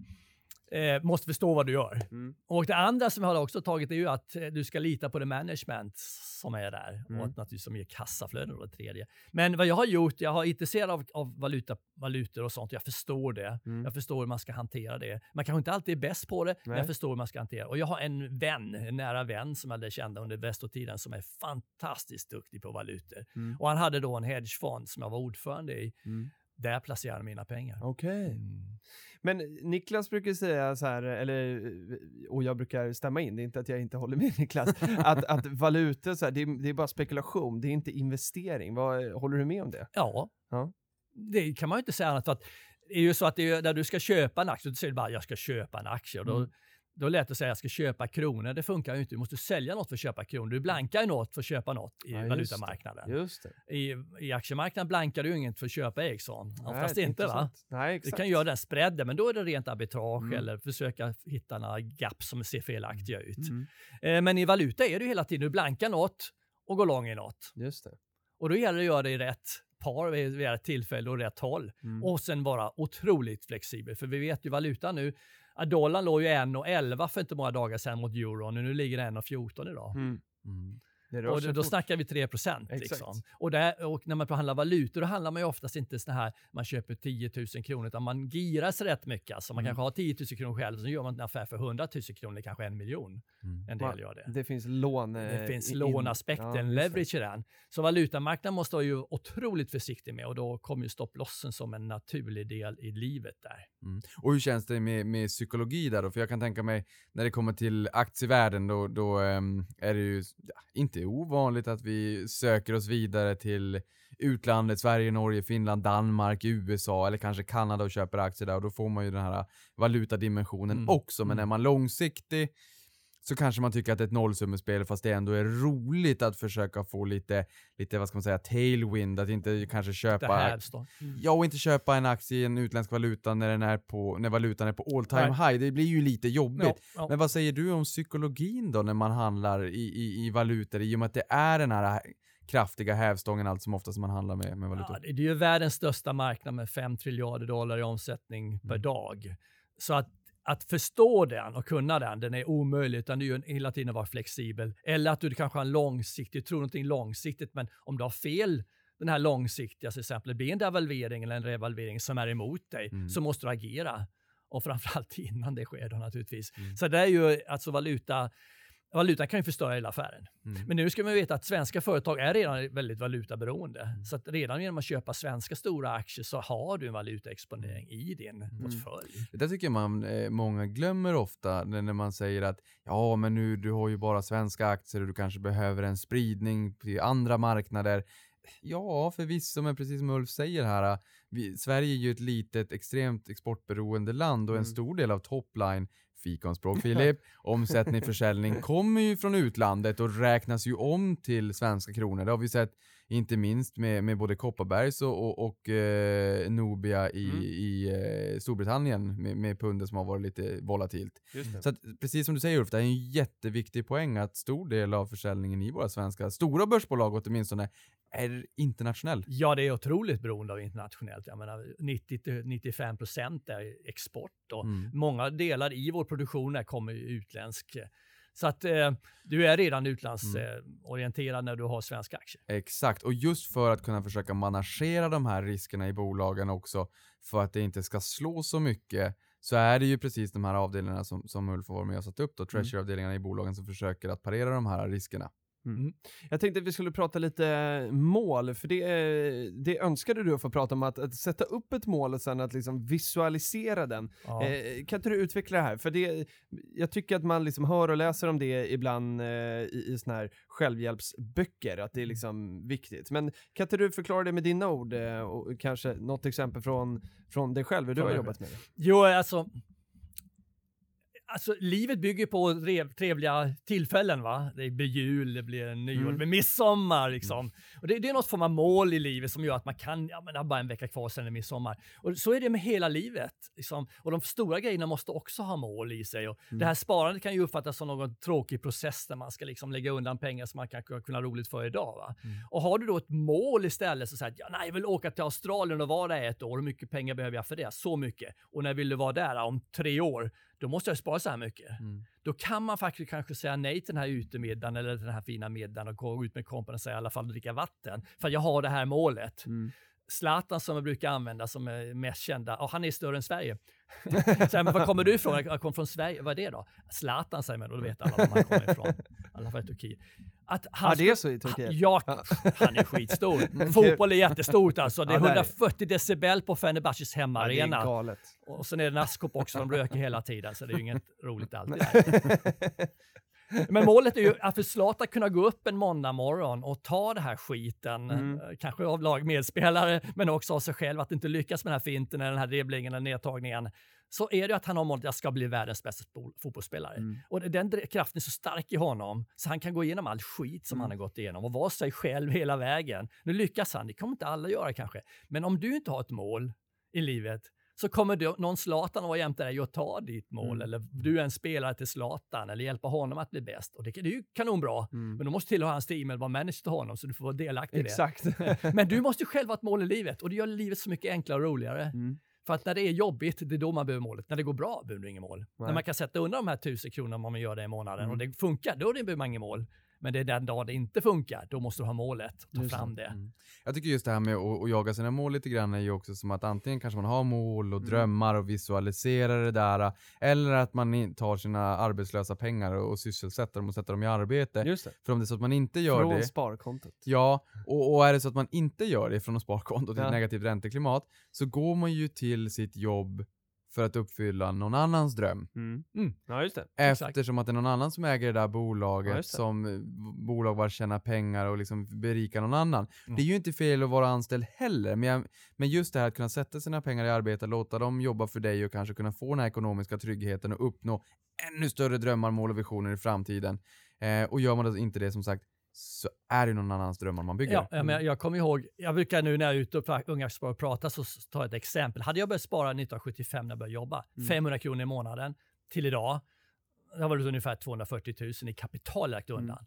Eh, måste förstå vad du gör. Mm. Och det andra som jag har också tagit är ju att eh, du ska lita på det management som är där Mm. och att naturligtvis som ger kassaflöden och det tredje. Men vad jag har gjort, jag har intresserad av, av valuta, valutor och sånt, jag förstår det. Mm. Jag förstår hur man ska hantera det. Man kanske inte alltid är bäst på det, men Nej. jag förstår hur man ska hantera det. Och jag har en vän, en nära vän som jag lärde känna under Västotiden som är fantastiskt duktig på valutor. Mm. Och han hade då en hedgefond som jag var ordförande i. Där placerade jag mina pengar. Okej. Mm. Men Niklas brukar säga så här, eller, och jag brukar stämma in, det är inte att jag inte håller med Niklas, att, att valutor, så här, det, är, det är bara spekulation, det är inte investering. Vad, håller du med om det? Ja. Ja. det kan man ju inte säga annat för att det är ju så att det är, när du ska köpa en aktie, då säger du bara jag ska köpa en aktie. Och då, Mm. Då är det lätt att säga jag ska köpa kronor. Det funkar ju inte. Du måste sälja något för att köpa kronor. Du blankar ju något för att köpa något i Ja, valutamarknaden. Just det. I, I aktiemarknaden blankar du ju inget för att köpa Ericsson. Oftast Nej, inte va? Nej, Du exakt. kan göra den spreaden, men då är det rent arbitrage Mm. eller försöka hitta några gap som ser felaktiga ut. Mm. Eh, men i valuta är det ju hela tiden, du blankar något och går lång i något. Just det. Och då gäller det att göra det i rätt par vid rätt tillfälle och rätt håll. Mm. Och sen vara otroligt flexibel. För vi vet ju valutan nu, att dollarn låg ju 1,11 för inte många dagar sedan mot euron. Nu ligger den 1,14 idag. Mm. Mm. Och då, då snackar vi 3 procent. Liksom. Och, där, och när man handlar valutor, då handlar man ju oftast inte så här, man köper 10 000 kronor, utan man girar sig rätt mycket. Alltså man Mm. kanske har 10 000 kronor själv, så gör man en affär för 100 000 kronor, kanske en miljon. Mm. En del Man- gör det. Det finns lån. Det finns in- lånaspekten, ja, leverage i den. Så valutamarknaden måste vara ju otroligt försiktig med och då kommer ju stopplossen som en naturlig del i livet där. Mm. Och hur känns det med, med psykologi där då? För jag kan tänka mig, när det kommer till aktievärlden, då, då ehm, är det ju ja, inte ovanligt att vi söker oss vidare till utlandet, Sverige, Norge, Finland, Danmark, USA eller kanske Kanada och köper aktier där och då får man ju den här valutadimensionen Mm. också. Men Mm. är man långsiktig så kanske man tycker att det är ett nollsummespel fast det ändå är roligt att försöka få lite, lite vad ska man säga, tailwind, att inte kanske Det köpa då. Ja, och inte köpa en aktie i en utländsk valuta när, den är på, när valutan är på all time Nej. high. Det blir ju lite jobbigt. Ja, ja. Men vad säger du om psykologin då när man handlar i, i, i valutor i och med att det är den här kraftiga hävstången allt som oftast man handlar med, med valutor? Ja, det är ju världens största marknad med 5 triljarder dollar i omsättning per Mm. dag. Så att, att förstå den och kunna den, den är omöjlig, utan det är ju hela tiden att vara flexibel. Eller att du kanske har en långsiktig, tror någonting långsiktigt, men om du har fel den här långsiktiga, till exempel blir en devalvering eller en revalvering som är emot dig, Mm. så måste du agera. Och framförallt innan det sker då naturligtvis. Mm. Så det är ju alltså valuta, valutan kan ju förstöra hela affären. Mm. Men nu ska man veta att svenska företag är redan väldigt valutaberoende. Mm. Så att redan genom att köpa svenska stora aktier så har du en valutaexponering i din Mm. portfölj. Det där tycker man, eh, många glömmer ofta när, när man säger att ja, men nu du har ju bara svenska aktier och du kanske behöver en spridning till andra marknader. Ja, förvisso, men precis som Ulf säger här, vi, Sverige är ju ett litet, extremt exportberoende land och en Mm. stor del av topline fikonspråk Filip, omsättning, försäljning kommer ju från utlandet och räknas ju om till svenska kronor. Det har vi sett inte minst med, med både Kopparbergs och, och, och eh, Nobia i, Mm. i eh, Storbritannien med, med pundet som har varit lite volatilt. Så att, precis som du säger Ulf, det är en jätteviktig poäng att stor del av försäljningen i våra svenska stora börsbolag åtminstone är internationell. Ja, det är otroligt beroende av internationellt. Jag menar 90-95 procent är export och Mm. många delar i vår produktion kommer utländsk. Så att eh, du är redan utlandsorienterad när du har svenska aktier. Exakt, och just för att kunna försöka managera de här riskerna i bolagen också, för att det inte ska slå så mycket, så är det ju precis de här avdelningarna som, som Ulf har varit med och satt upp då, treasury-avdelningarna i bolagen som försöker att parera de här riskerna. Jag tänkte att vi skulle prata lite mål, för det, eh, det önskade du att få prata om, att, att sätta upp ett mål och sen att liksom visualisera den. Ja. Eh, kan inte du utveckla det här? För det, jag tycker att man liksom hör och läser om det ibland eh, i, i såna här självhjälpsböcker, att det är liksom viktigt. Men kan inte du förklara det med dina ord eh, och kanske något exempel från, från dig själv, hur du har jobbat med det? Jo, alltså. Alltså, livet bygger på trev, trevliga tillfällen. va? Det blir jul, det blir nyår, Mm. det blir midsommar. Liksom. Och det, det är något form av mål i livet som gör att man kan, ja men det är bara en vecka kvar sen är midsommar. Och så är det med hela livet. Liksom. Och de stora grejerna måste också ha mål i sig. Och Det här sparandet kan ju uppfattas som någon tråkig process där man ska liksom lägga undan pengar som man kan kunna ha roligt för idag. Va? Och har du då ett mål istället så säger ja, nej, jag vill åka till Australien och vara där ett år. Hur mycket pengar behöver jag för det? Så mycket. Och när vill du vara där om tre år? Då måste jag spara så här mycket. Mm. Då kan man faktiskt kanske säga nej till den här utemiddagen eller den här fina middagen och gå ut med kompisarna och säga i alla fall dricka vatten. För jag har det här målet. Mm. Zlatan som jag brukar använda som är mest kända, och han är större än Sverige. så här, men var kommer du ifrån? Jag kommer från Sverige. Vad är det då? Zlatan säger man och då vet alla var man kommer ifrån. Alla fall i Turkiet. Att han Ja, det är så i Turkiet? Ja, han är skitstor. Fotboll är jättestort alltså. Det är Ja, det är det. 140 decibel på Fenerbahces Ja, det är hemmaarena. galet. och sen är det naskop också, de röker hela tiden, så det är ju inget roligt alltid. Men målet är ju att för Zlatan kunna gå upp en måndag morgon och ta det här skiten, Mm. eh, kanske av lagmedspelare, men också av sig själv, att inte lyckas med den här finten, eller den här dribblingen, eller nedtagningen. Så är det ju att han har målet, jag ska bli världens bästa fotbollsspelare. Mm. Och den kraften är så stark i honom, så han kan gå igenom all skit som Mm. han har gått igenom och vara sig själv hela vägen. Nu lyckas han, det kommer inte alla göra kanske. Men om du inte har ett mål i livet, så kommer du, någon Zlatan att vara jämte dig och ta ditt mål. Mm. Eller du är en spelare till Zlatan eller hjälpa honom att bli bäst. Och det, det är ju kanonbra. Mm. Men du måste tillhöra hans team eller vara manager till honom så du får vara delaktig i det. Exakt. Men du måste själv ha ett mål i livet och det gör livet så mycket enklare och roligare. Mm. För att när det är jobbigt, det är då man behöver målet. När det går bra behöver du inget mål. När man kan sätta undan de här tusen kronorna om man gör det i månaden Mm. och det funkar, då behöver man inget mål. Men det är den dag det inte funkar, då måste du ha målet. Ta Just fram det. Mm. Jag tycker just det här med att, att jaga sina mål lite grann är ju också som att antingen kanske man har mål och Mm. drömmar och visualiserar det där, eller att man tar sina arbetslösa pengar och, och sysselsätter dem och sätter dem i arbete. För om det är så att man inte gör Från det, sparkontot. Ja, och, och är det så att man inte gör det från ett sparkonto till Ja. ett negativt ränteklimat, så går man ju till sitt jobb för att uppfylla någon annans dröm. Mm. Mm. Ja, just det. Eftersom att det är någon annan som äger det där Ja, bolaget, det. som eh, bolag var tjäna pengar och liksom berika någon annan. Mm. Det är ju inte fel att vara anställd heller, men, jag, men just det här att kunna sätta sina pengar i arbete, låta dem jobba för dig och kanske kunna få den här ekonomiska tryggheten och uppnå ännu större drömmar, mål och visioner i framtiden. Eh, och gör man inte det som sagt, så är det någon annans drömmar man bygger. Ja, ja, men jag, jag kommer ihåg, jag brukar nu när jag är ute och unga och pratar så tar jag ett exempel. Hade jag börjat spara 1975 när jag började jobba, Mm. 500 kronor i månaden till idag, det var det ungefär 240 000 i kapital lagt Mm. undan.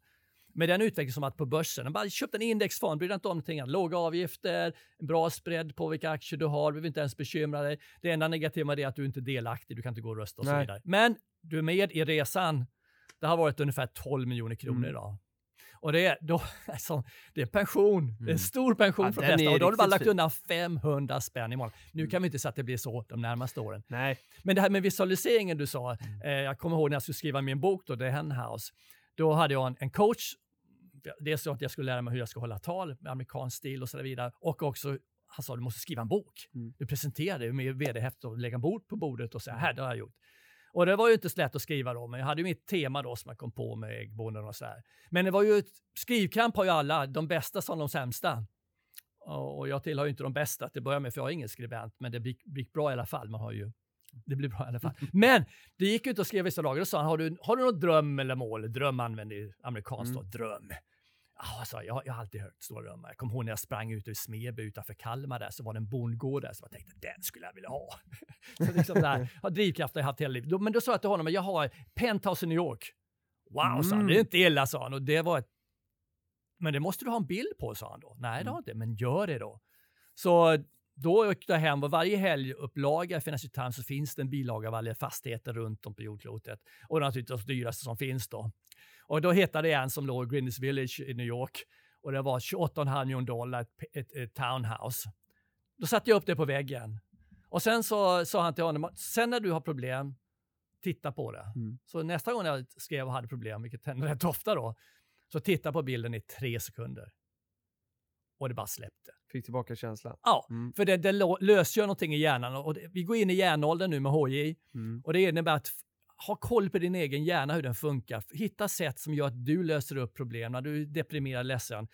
Med den utveckling som varit på börsen, bara köpt en indexfond, bryr dig inte om någonting. Låga avgifter, bra spread på vilka aktier du har, du behöver inte ens bekymra dig. Det enda negativa är att du inte är delaktig, du kan inte gå och rösta och så Nej. vidare. Men du är med i resan. Det har varit ungefär 12 miljoner kronor Mm. idag. Och det är, då, alltså, det är pension. Det är en Mm. stor pension Ja, för de flesta. Och då har du bara lagt undan 500 spänn i månaden. Nu kan vi inte säga att det blir så de närmaste åren. Nej. Men det här med visualiseringen du sa, eh, jag kommer ihåg när jag skulle skriva min bok då, The Henhouse. Då hade jag en, en coach. Dels så att jag skulle lära mig hur jag ska hålla tal med amerikansk stil och så vidare. Och också, han sa du måste skriva en bok. Mm. Du presenterar det med vd-häfte och lägga en bord på bordet och säga här, det har jag gjort. Och det var ju inte så lätt att skriva då, men jag hade ju mitt tema då som jag kom på med äggbonden och så här. Men det var ju, ett, skrivkamp har ju alla, de bästa som de sämsta. Och jag tillhör ju inte de bästa till att börja med, för jag är ingen skribent, men det gick, gick bra i alla fall. Man har ju det blir bra i alla fall. Men det gick ut och skrev vissa dagar och sa han, har du, har du någon dröm eller mål? Dröm använder ju amerikanskt Mm. då, dröm. Alltså, jag, jag har alltid hört stora drömmar. Jag kommer ihåg när jag sprang ut ur Smeby utanför Kalmar där, så var det en bondgård där, så jag tänkte den skulle jag vilja ha. så liksom där, har drivkraft har jag haft hela livet. Men då sa jag till honom, jag har penthouse i New York. Wow, sa han, Mm. det är inte illa, sa han. Och det var ett men det måste du ha en bild på, sa han då. Nej, Mm. det har jag inte, men gör det då. Så då åkte jag hem och varje helgupplaga i Financial Times så finns det en bilaga av alla fastigheter runt om på jordklotet. Och naturligtvis de dyraste som finns då. Och då hittade jag en som låg i Greenwich Village i New York. Och det var 28,5 miljoner dollar, ett, ett, ett townhouse. Då satte jag upp det på väggen. Och sen så sa han till honom, sen när du har problem, titta på det. Mm. Så nästa gång jag skrev och hade problem, vilket hände rätt ofta då, så titta på bilden i tre sekunder. Och det bara släppte. Fick tillbaka känslan. Ja, Mm. för det, det lösgör någonting i hjärnan. Och det, vi går in i hjärnåldern nu med HJ. Mm. Och det innebär att ha koll på din egen hjärna, hur den funkar. Hitta sätt som gör att du löser upp problem när du är deprimerad, ledsen.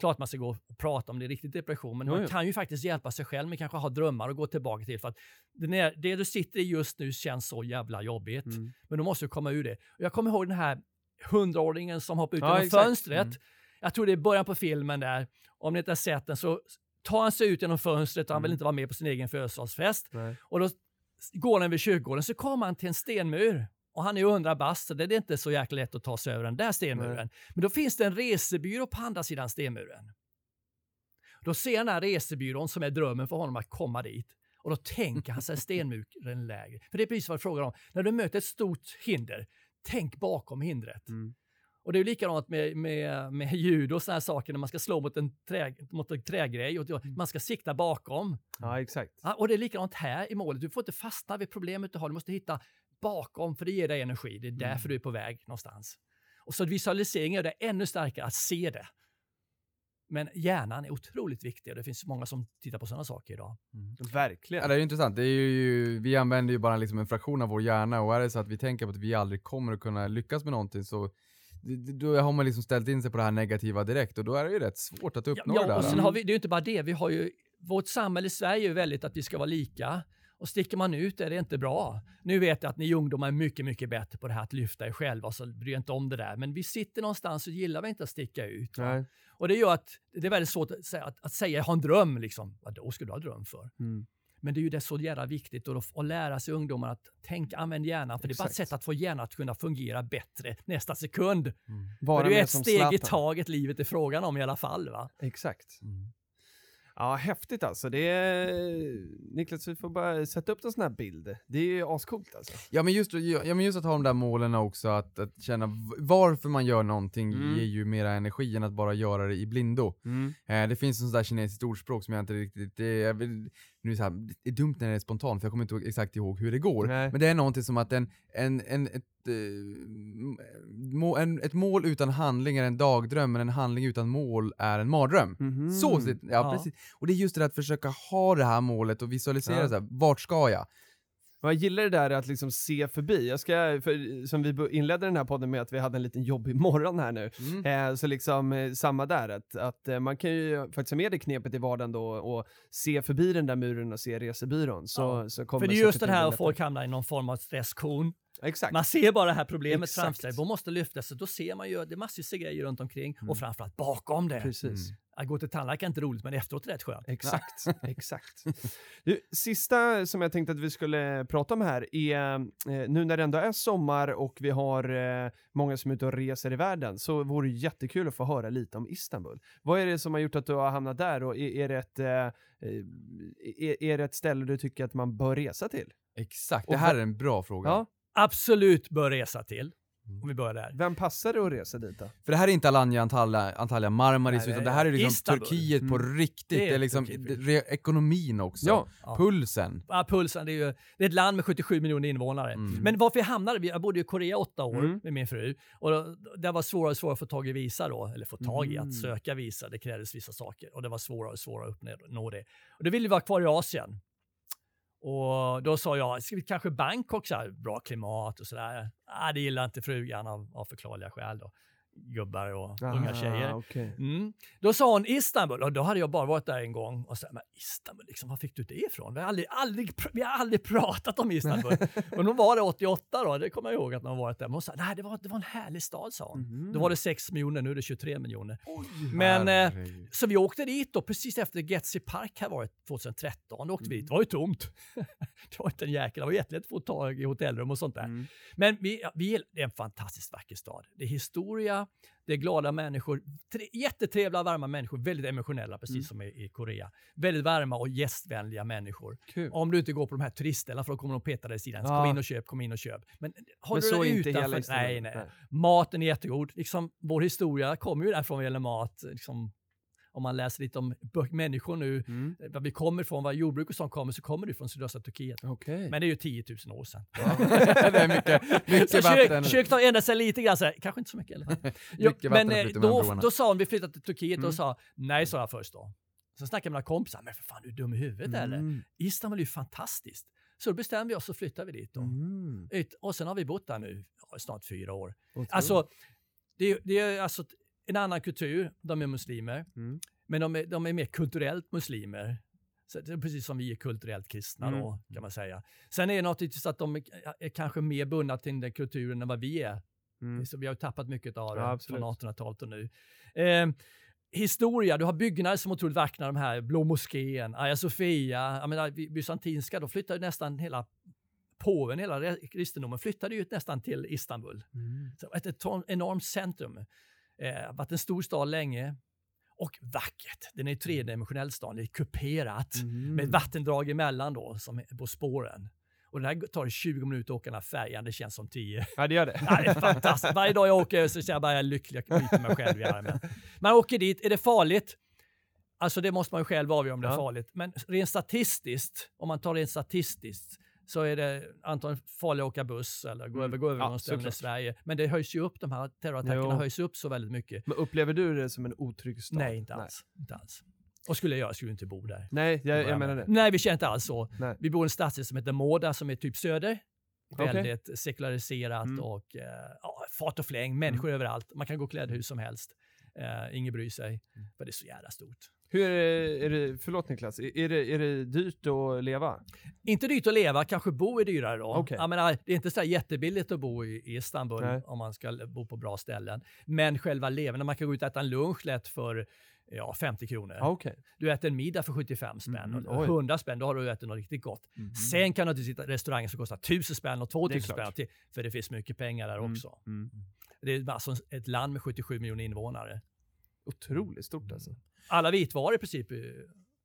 Klart man ska gå och prata om det är riktigt depression, men Jo, man jo. kan ju faktiskt hjälpa sig själv med kanske ha drömmar och gå tillbaka till. För att det, du sitter i just nu känns så jävla jobbigt. Mm. Men då måste du komma ur det. Och jag kommer ihåg den här hundraåringen som hoppade ut Ja, genom exakt. fönstret. Mm. Jag tror det är början på filmen där. Om ni inte har sett den så tar han sig ut genom fönstret och han vill Mm. inte vara med på sin egen födelsedagsfest. Och då går han vid kyrkogården så kommer han till en stenmur. Och han är hundra bast, så det är inte så jäkla lätt att ta sig över den där stenmuren. Nej. Men då finns det en resebyrå på andra sidan stenmuren. Då ser han den här resebyrån som är drömmen för honom att komma dit. Och då tänker han sig stenmuren lägre. För det är precis vad det frågar om. När du möter ett stort hinder, tänk bakom hindret. Mm. Och det är ju likadant med, med, med judo och sådana här saker när man ska slå mot en, trä, mot en trägrej och man ska sikta bakom. Ja, exakt. Ja, och det är likadant här i målet. Du får inte fastna vid problemet du har. Du måste hitta bakom, för det ger dig energi. Det är därför du är på väg någonstans. Och så visualisering gör det ännu starkare att se det. Men hjärnan är otroligt viktig och det finns många som tittar på sådana saker idag. Verkligen. Ja, det är ju intressant. Det är ju, vi använder ju bara liksom en fraktion av vår hjärna och är det så att vi tänker på att vi aldrig kommer att kunna lyckas med någonting så då har man liksom ställt in sig på det här negativa direkt och då är det ju rätt svårt att uppnå det Ja, där. och sen har vi, det är ju inte bara det. Vi har ju, vårt samhälle i Sverige är väldigt att vi ska vara lika. Och sticker man ut är det inte bra. Nu vet jag att ni ungdomar är mycket, mycket bättre på det här att lyfta er själva, så bry er inte om det där. Men vi sitter någonstans och gillar vi inte att sticka ut. Och det gör att det är väldigt svårt att säga, att, att säga jag har en dröm. Liksom. Vad då ska du ha dröm för? Mm. Men det är ju det så jävla viktigt att, att lära sig ungdomar att tänka, använd hjärnan. För det är bara ett Exakt. sätt att få hjärnan att kunna fungera bättre nästa sekund. Vara för det är mer ett steg i Zlatan. taget livet är frågan om i alla fall. Va? Exakt. Mm. Ja, häftigt alltså. Det är... Niklas, vi får bara sätta upp en sån här bild. Det är ju ascoolt alltså. Ja men, just, ja men just att ha de där målen också, att, att känna varför man gör någonting Mm. ger ju mera energi än att bara göra det i blindo. Eh, det finns en sån där kinesiskt ordspråk som jag inte riktigt, det, jag vill, nu är det, så här, det är dumt när det är spontant för jag kommer inte exakt ihåg hur det går. Nej. Men det är någonting som att en, en, en, ett, eh, må, en, ett mål utan handling är en dagdröm, men en handling utan mål är en mardröm. Mhm. Så, sit- ja, Ja. precis. Och det är just det där att försöka ha det här målet och visualisera Ja. så här, vart ska jag? Jag gillar det där att liksom se förbi. Jag ska, för, som vi inledde den här podden med att vi hade en liten jobbig morgon här nu. Mm. Eh, så liksom eh, samma där, att, att eh, man kan ju faktiskt ha med det knepet i vardagen då och se förbi den där muren och se resebyrån. Så, Ja. så kommer För det är just det här att folk hamnar i någon form av stresskon. Exakt. Man ser bara det här problemet Exakt. framför sig. Man måste lyfta sig. Då ser man ju det är massvis av grejer runt omkring Mm. och framförallt bakom det. Precis. Mm. Att gå till tandläkaren är inte roligt, men efteråt är det rätt skönt. Exakt, exakt. Du, sista som jag tänkte att vi skulle prata om här är, eh, nu när det ändå är sommar och vi har eh, många som är ute och reser i världen, så vore det jättekul att få höra lite om Istanbul. Vad är det som har gjort att du har hamnat där och är, är, det, ett, eh, är, är det ett ställe du tycker att man bör resa till? Exakt, Och det här är en bra fråga. Ja. Absolut bör resa till. Om vi börjar där. Vem passar det att resa dit då? För det här är inte Alanya, Antalya, Antalya Marmaris, Nej, det utan det här är liksom Istanbul. Turkiet på Mm. riktigt. Det är Det är, liksom re, ekonomin också. Ja. Ja. Pulsen. Ja, pulsen, det är ju det är ett land med 77 miljoner invånare. Mm. Men varför jag hamnade, vi- jag bodde i Korea åtta år Mm. med min fru och då, det var svårare och svårare att få tag i visa då, eller få tag i Mm. att söka visa. Det krävdes vissa saker och det var svårare och svårare att uppnå det. Och då ville vi vara kvar i Asien. Och då sa jag, ska vi kanske Bangkok, så här, bra klimat och sådär. Ah, äh, det gillar inte frugan av, av förklarliga skäl då gubbar och Ah, unga tjejer. okej. Mm. Då sa hon Istanbul och då hade jag bara varit där en gång och sa, men Istanbul, liksom, var fick du det ifrån? Vi har aldrig, aldrig, vi har aldrig pratat om Istanbul. och då var det 88 då, det kommer jag ihåg att man varit där. Men hon sa, nej det var, det var en härlig stad sa hon. Mhm. Då var det 6 miljoner, nu är det 23 miljoner. Men, eh, så vi åkte dit då precis efter Getzy Park här var det 2013. Då åkte vi dit, det var ju tomt. det var inte en jäkel, det var jättelätt att få tag i hotellrum och sånt där. Mm. Men vi, vi, det är en fantastiskt vacker stad. Det är historia, det är glada människor, tre, jättetrevliga varma människor, väldigt emotionella precis Mm. som i, i Korea. Väldigt varma och gästvänliga människor. Kul. Om du inte går på de här turistställena för då kommer de peta dig i sidan. Ja. Kom in och köp, kom in och köp. Men har Men du så det inte utanför, hela Istanbul. nej, nej. Maten är jättegod. Liksom, vår historia kommer ju därifrån vad gäller mat. Liksom, om man läser lite om människor nu, Mm. var vi kommer ifrån, vad jordbruk och sånt kommer, så kommer det från sydöstra Turkiet. Okej. Men det är ju 10 000 år sedan. det är mycket, mycket Så vatten. kök har ändrat sig lite grann, så här, kanske inte så mycket. Eller? Jo, men eh, då, då sa hon, vi flyttade till Turkiet Mm. och sa nej, sa jag först då. Sen snackade jag med mina kompisar, men för fan, du är dum i huvudet eller? Mm. Istanbul är ju fantastiskt. Så då bestämde vi oss och flyttade vi dit då. Mm. Och sen har vi bott där nu ja, snart fyra år. Otroligt. Alltså, det, det är alltså en annan kultur, de är muslimer, Mm. men de är, de är mer kulturellt muslimer. Så det är precis som vi är kulturellt kristna Mm. då, kan man säga. Sen är det naturligtvis att de är, är kanske mer bundna till den kulturen än vad vi är. Mm. Så vi har tappat mycket av det Ja, från 1800-talet och nu. Eh, historia, du har byggnader som är otroligt vackra, de här Blå moskén, Hagia Sofia, jag menar, by- bysantinska, då flyttade nästan hela påven, hela kristendomen flyttade ju nästan till Istanbul. Mm. Så ett enormt centrum. Eh, varit en stor stad länge. Och vackert. Den är tredimensionell stad, det är kuperat. Mm. Med ett vattendrag emellan då, som på spåren. Och det här tar 20 minuter att åka den här färjan, det känns som 10. Ja, det gör det. Ja, det är fantastiskt. Varje dag jag åker så känner jag bara jag är lycklig, jag biter mig själv i armen. Man åker dit, är det farligt? Alltså det måste man ju själv avgöra om det är Ja. farligt. Men rent statistiskt, om man tar rent statistiskt, så är det antagligen farligt att åka buss eller gå Mm. över, gå över Ja, någonstans i. Sverige. Men det höjs ju upp, de här terrorattackerna Jo. höjs upp så väldigt mycket. Men upplever du det som en otrygg stad? Nej, inte alls. Inte alls. Och skulle jag skulle inte bo där. Nej, jag, jag menar det. Nej, vi känner inte alls så. Nej. Vi bor i en stadsdel som heter Mårda som är typ söder. Okej. Väldigt sekulariserat Mm. och eh, fart och fläng, människor överallt. Man kan gå klädd hur som helst. Eh, ingen bryr sig, Mm. för det är så jävla stort. Hur är det, är det förlåt Niklas, är det, är det dyrt att leva? Inte dyrt att leva, kanske bo är dyrare då. Okej. Jag menar, det är inte så jättebilligt att bo i Istanbul Nej. om man ska bo på bra ställen. Men själva levandet, man kan gå ut och äta en lunch lätt för ja, 50 kronor. Ja, Okej. Du äter en middag för 75 spänn Mhm, och oj. 100 spänn, då har du ätit något riktigt gott. Sen kan du sitta i restauranger som kostar 1000 spänn och 2000 klart. spänn till, för det finns mycket pengar där Mm, också. mm. Det är alltså ett land med 77 miljoner invånare. Otroligt stort alltså. Alla vitvaror i princip eh,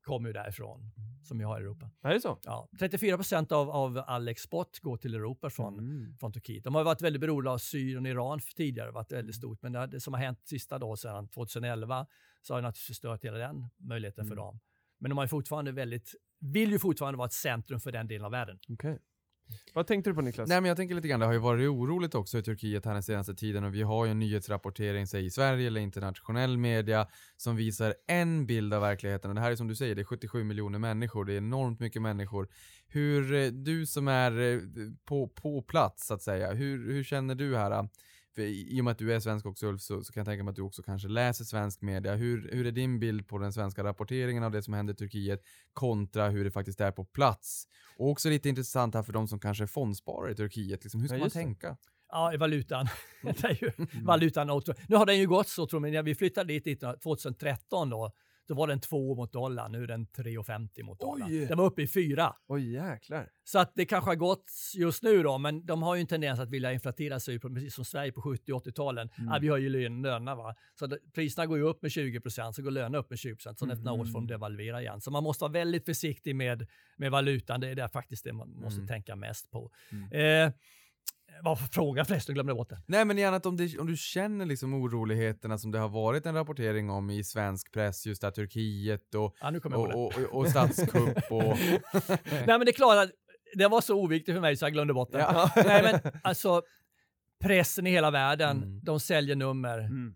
kommer ju därifrån, som vi har i Europa. Är det så? Ja, 34 procent av, av all export går till Europa från, Mm. från Turkiet. De har varit väldigt beroende av Syrien och Iran för tidigare, varit väldigt stort. Men det, det som har hänt sista då, sedan 2011, så har det naturligtvis förstört hela den möjligheten för Mm. dem. Men de har fortfarande väldigt, vill ju fortfarande vara ett centrum för den delen av världen. Okej. Vad tänkte du på Niklas? Nej men jag tänker lite grann, det har ju varit oroligt också i Turkiet här den senaste tiden och vi har ju en nyhetsrapportering, säg i Sverige eller internationell media, som visar en bild av verkligheten. Och det här är som du säger, det är 77 miljoner människor, det är enormt mycket människor. Hur, eh, du som är eh, på, på plats så att säga, hur, hur känner du här? Eh, För i och med att du är svensk också Ulf, så, så kan jag tänka mig att du också kanske läser svensk media. Hur, hur är din bild på den svenska rapporteringen av det som händer i Turkiet kontra hur det faktiskt är på plats? Och också lite intressant här för de som kanske fondsparar i Turkiet, liksom, hur ska Ja, man det. tänka? Ja, valutan. det är ju, Mm. valutan nu har den ju gått så, tror jag, när vi flyttade dit 19 2013 då, då var den 2 mot dollarn, nu är den 3,50 mot dollarn. Oj. Den var uppe i 4. Oj jäklar. Så att det kanske har gått just nu då, men de har ju en tendens att vilja inflatera sig, precis som Sverige på 70 och 80-talen. Mm. Ja, vi har ju lön- lönerna va. Så det, priserna går ju upp med 20 procent, så går lönerna upp med 20 procent. Så Mm. nästa år får de devalvera igen. Så man måste vara väldigt försiktig med, med valutan. Det är det faktiskt det man måste Mm. tänka mest på. Mm. Eh, vad för fråga förresten? Glömde bort det. Nej men gärna att om, det, om du känner liksom oroligheterna som det har varit en rapportering om i svensk press, just där Turkiet och, Ja, nu och, och, och, och statskupp och... Nej, men det är klart att det var så oviktigt för mig så jag glömde bort det. Ja. Nej, men alltså pressen i hela världen, Mm. de säljer nummer. Mm.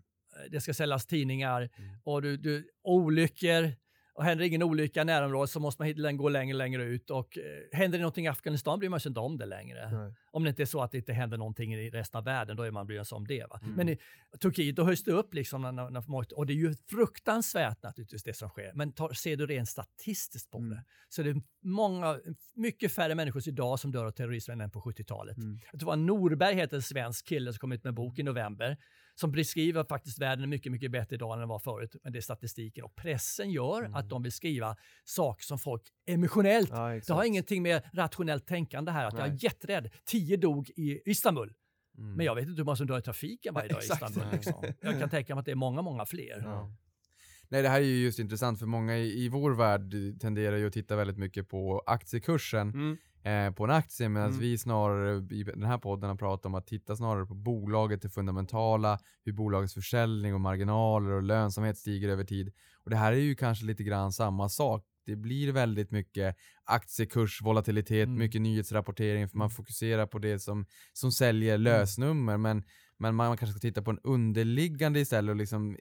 det ska säljas tidningar Mm. och du, du, olyckor. Och händer ingen olycka i närområdet så måste man gå längre längre ut. Och eh, händer det någonting i Afghanistan bryr man sig inte om det längre. Nej. Om det inte är så att det inte händer någonting i resten av världen, då är man bryr sig om det. Mm. Men i Turkiet, då höjs det upp liksom, när, när, och det är ju fruktansvärt naturligtvis det som sker. Men tar, ser du rent statistiskt på Mm. det, så det är många, mycket färre människor idag som dör av terrorism än på 70-talet. Mm. Tror att Norberg heter en svensk kille som kom ut med en bok i november, som beskriver faktiskt världen mycket, mycket bättre idag än den var förut. Men det är statistiken och pressen gör att de vill skriva saker som folk emotionellt Mm. Ja, det har ingenting med rationellt tänkande här, att jag Nej. är jätterädd. Tio dog i Istanbul. Mm. Men jag vet inte hur många som dör i trafiken varje dag i. Istanbul. Liksom. Jag kan tänka mig att det är många, många fler. Ja. Nej det här är ju just intressant för många i, i vår värld tenderar ju att titta väldigt mycket på aktiekursen Mm. Eh, på en aktie medan Mm. vi snarare i den här podden har pratat om att titta snarare på bolaget, det fundamentala, hur bolagets försäljning och marginaler och lönsamhet stiger över tid. Och det här är ju kanske lite grann samma sak. Det blir väldigt mycket aktiekursvolatilitet, Mm. mycket nyhetsrapportering för man fokuserar på det som, som säljer lösnummer. Men, men man kanske ska titta på en underliggande istället och liksom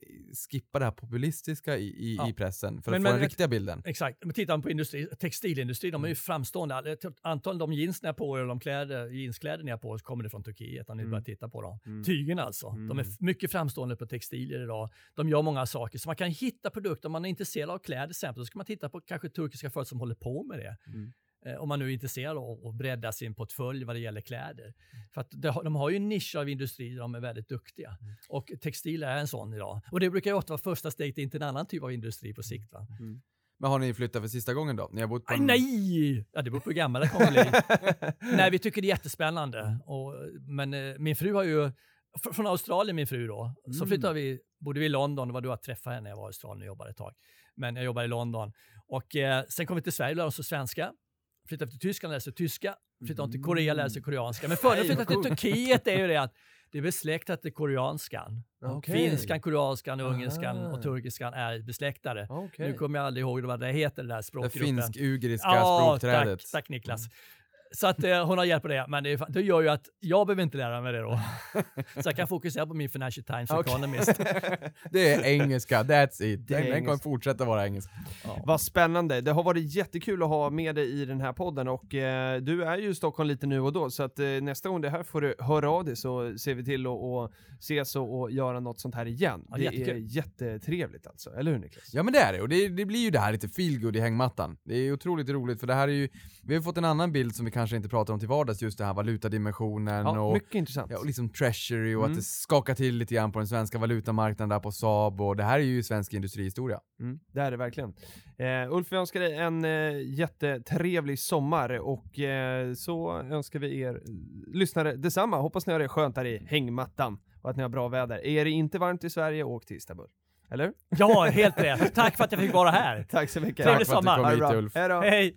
skippa det här populistiska i, i, Ja. i pressen för Men- att få men- den riktiga bilden. Exakt. Men tittar man på industri, textilindustri, de är ju framstående. Alla- Antagligen de jeans ni har på er och de kläder, jeanskläder har på er så kommer det från Turkiet om ni Mm. börjar titta på dem. Mm. Tygen alltså. De är Mm. mycket framstående på textilier idag. De gör många saker. Så man kan hitta produkter, om man är intresserad av kläder exempel, så ska man titta på kanske turkiska företag som håller på med det. Mm. Eh, om man nu är intresserad av att bredda sin portfölj vad det gäller kläder. För att de har ju en nisch av industri där de är väldigt duktiga. Och textil är en sån idag. Och det brukar ju ofta vara första steget in till en annan typ av industri på sikt. Va? Men har ni flyttat för sista gången då? Ni har bott på Aj, en... nej! Ja, det beror på hur gammal det kommer bli. nej, vi tycker det är jättespännande. Och, men eh, min fru har ju, fr- från Australien min fru då, så Mm. flyttade vi, bodde vi i London, det var då jag träffade henne, jag var i Australien och jobbade ett tag. Men jag jobbade i London. Och eh, sen kom vi till Sverige och lärde oss svenska. Flyttade till Tyskland, sig tyska. Flyttade till Korea, sig koreanska. Men fördelen Nej, att flytta till Turkiet är ju det att det är besläktat till koreanskan. Okej. Finskan, koreanskan, ungerskan Aha. och turkiskan är besläktade. Okej. Nu kommer jag aldrig ihåg vad det heter, det där Det språkgruppen. finsk-ugriska språkträdet. Tack, tack Niklas. Så att eh, hon har hjälpt på det, men det, är, det gör ju att jag behöver inte lära mig det då. så jag kan fokusera på min Financial Times Okej. Economist. Det är engelska, that's it. Det är Den, den kommer fortsätta vara engelska. Vad spännande. Det har varit jättekul att ha med dig i den här podden och eh, du är ju i Stockholm lite nu och då så att eh, nästa gång det här får du höra av dig så ser vi till att att ses och, och göra något sånt här igen. Ja, det är jättekul. jättetrevligt alltså, eller hur Niklas? Ja men det är det, och det, det blir ju det här lite feelgood i hängmattan. Det är otroligt roligt för det här är ju, vi har fått en annan bild som vi kanske inte pratar om till vardags, just det här valutadimensionen Ja, och mycket intressant. Ja, och liksom treasury och Mm. att det skakar till lite grann på den svenska valutamarknaden där på Saab och det här är ju svensk industrihistoria. Mm, det är det verkligen. Eh, Ulf, vi önskar dig en eh, jättetrevlig sommar och eh, så önskar vi er lyssnare detsamma. Hoppas ni har det skönt där i hängmattan och att ni har bra väder. Är det inte varmt i Sverige, åk till Istanbul. Eller? ja, helt rätt. Tack för att jag fick vara här. Tack så mycket. Trevlig Tack för att du sommar. kom Ha det hit bra. Ulf. Hej då. Hej!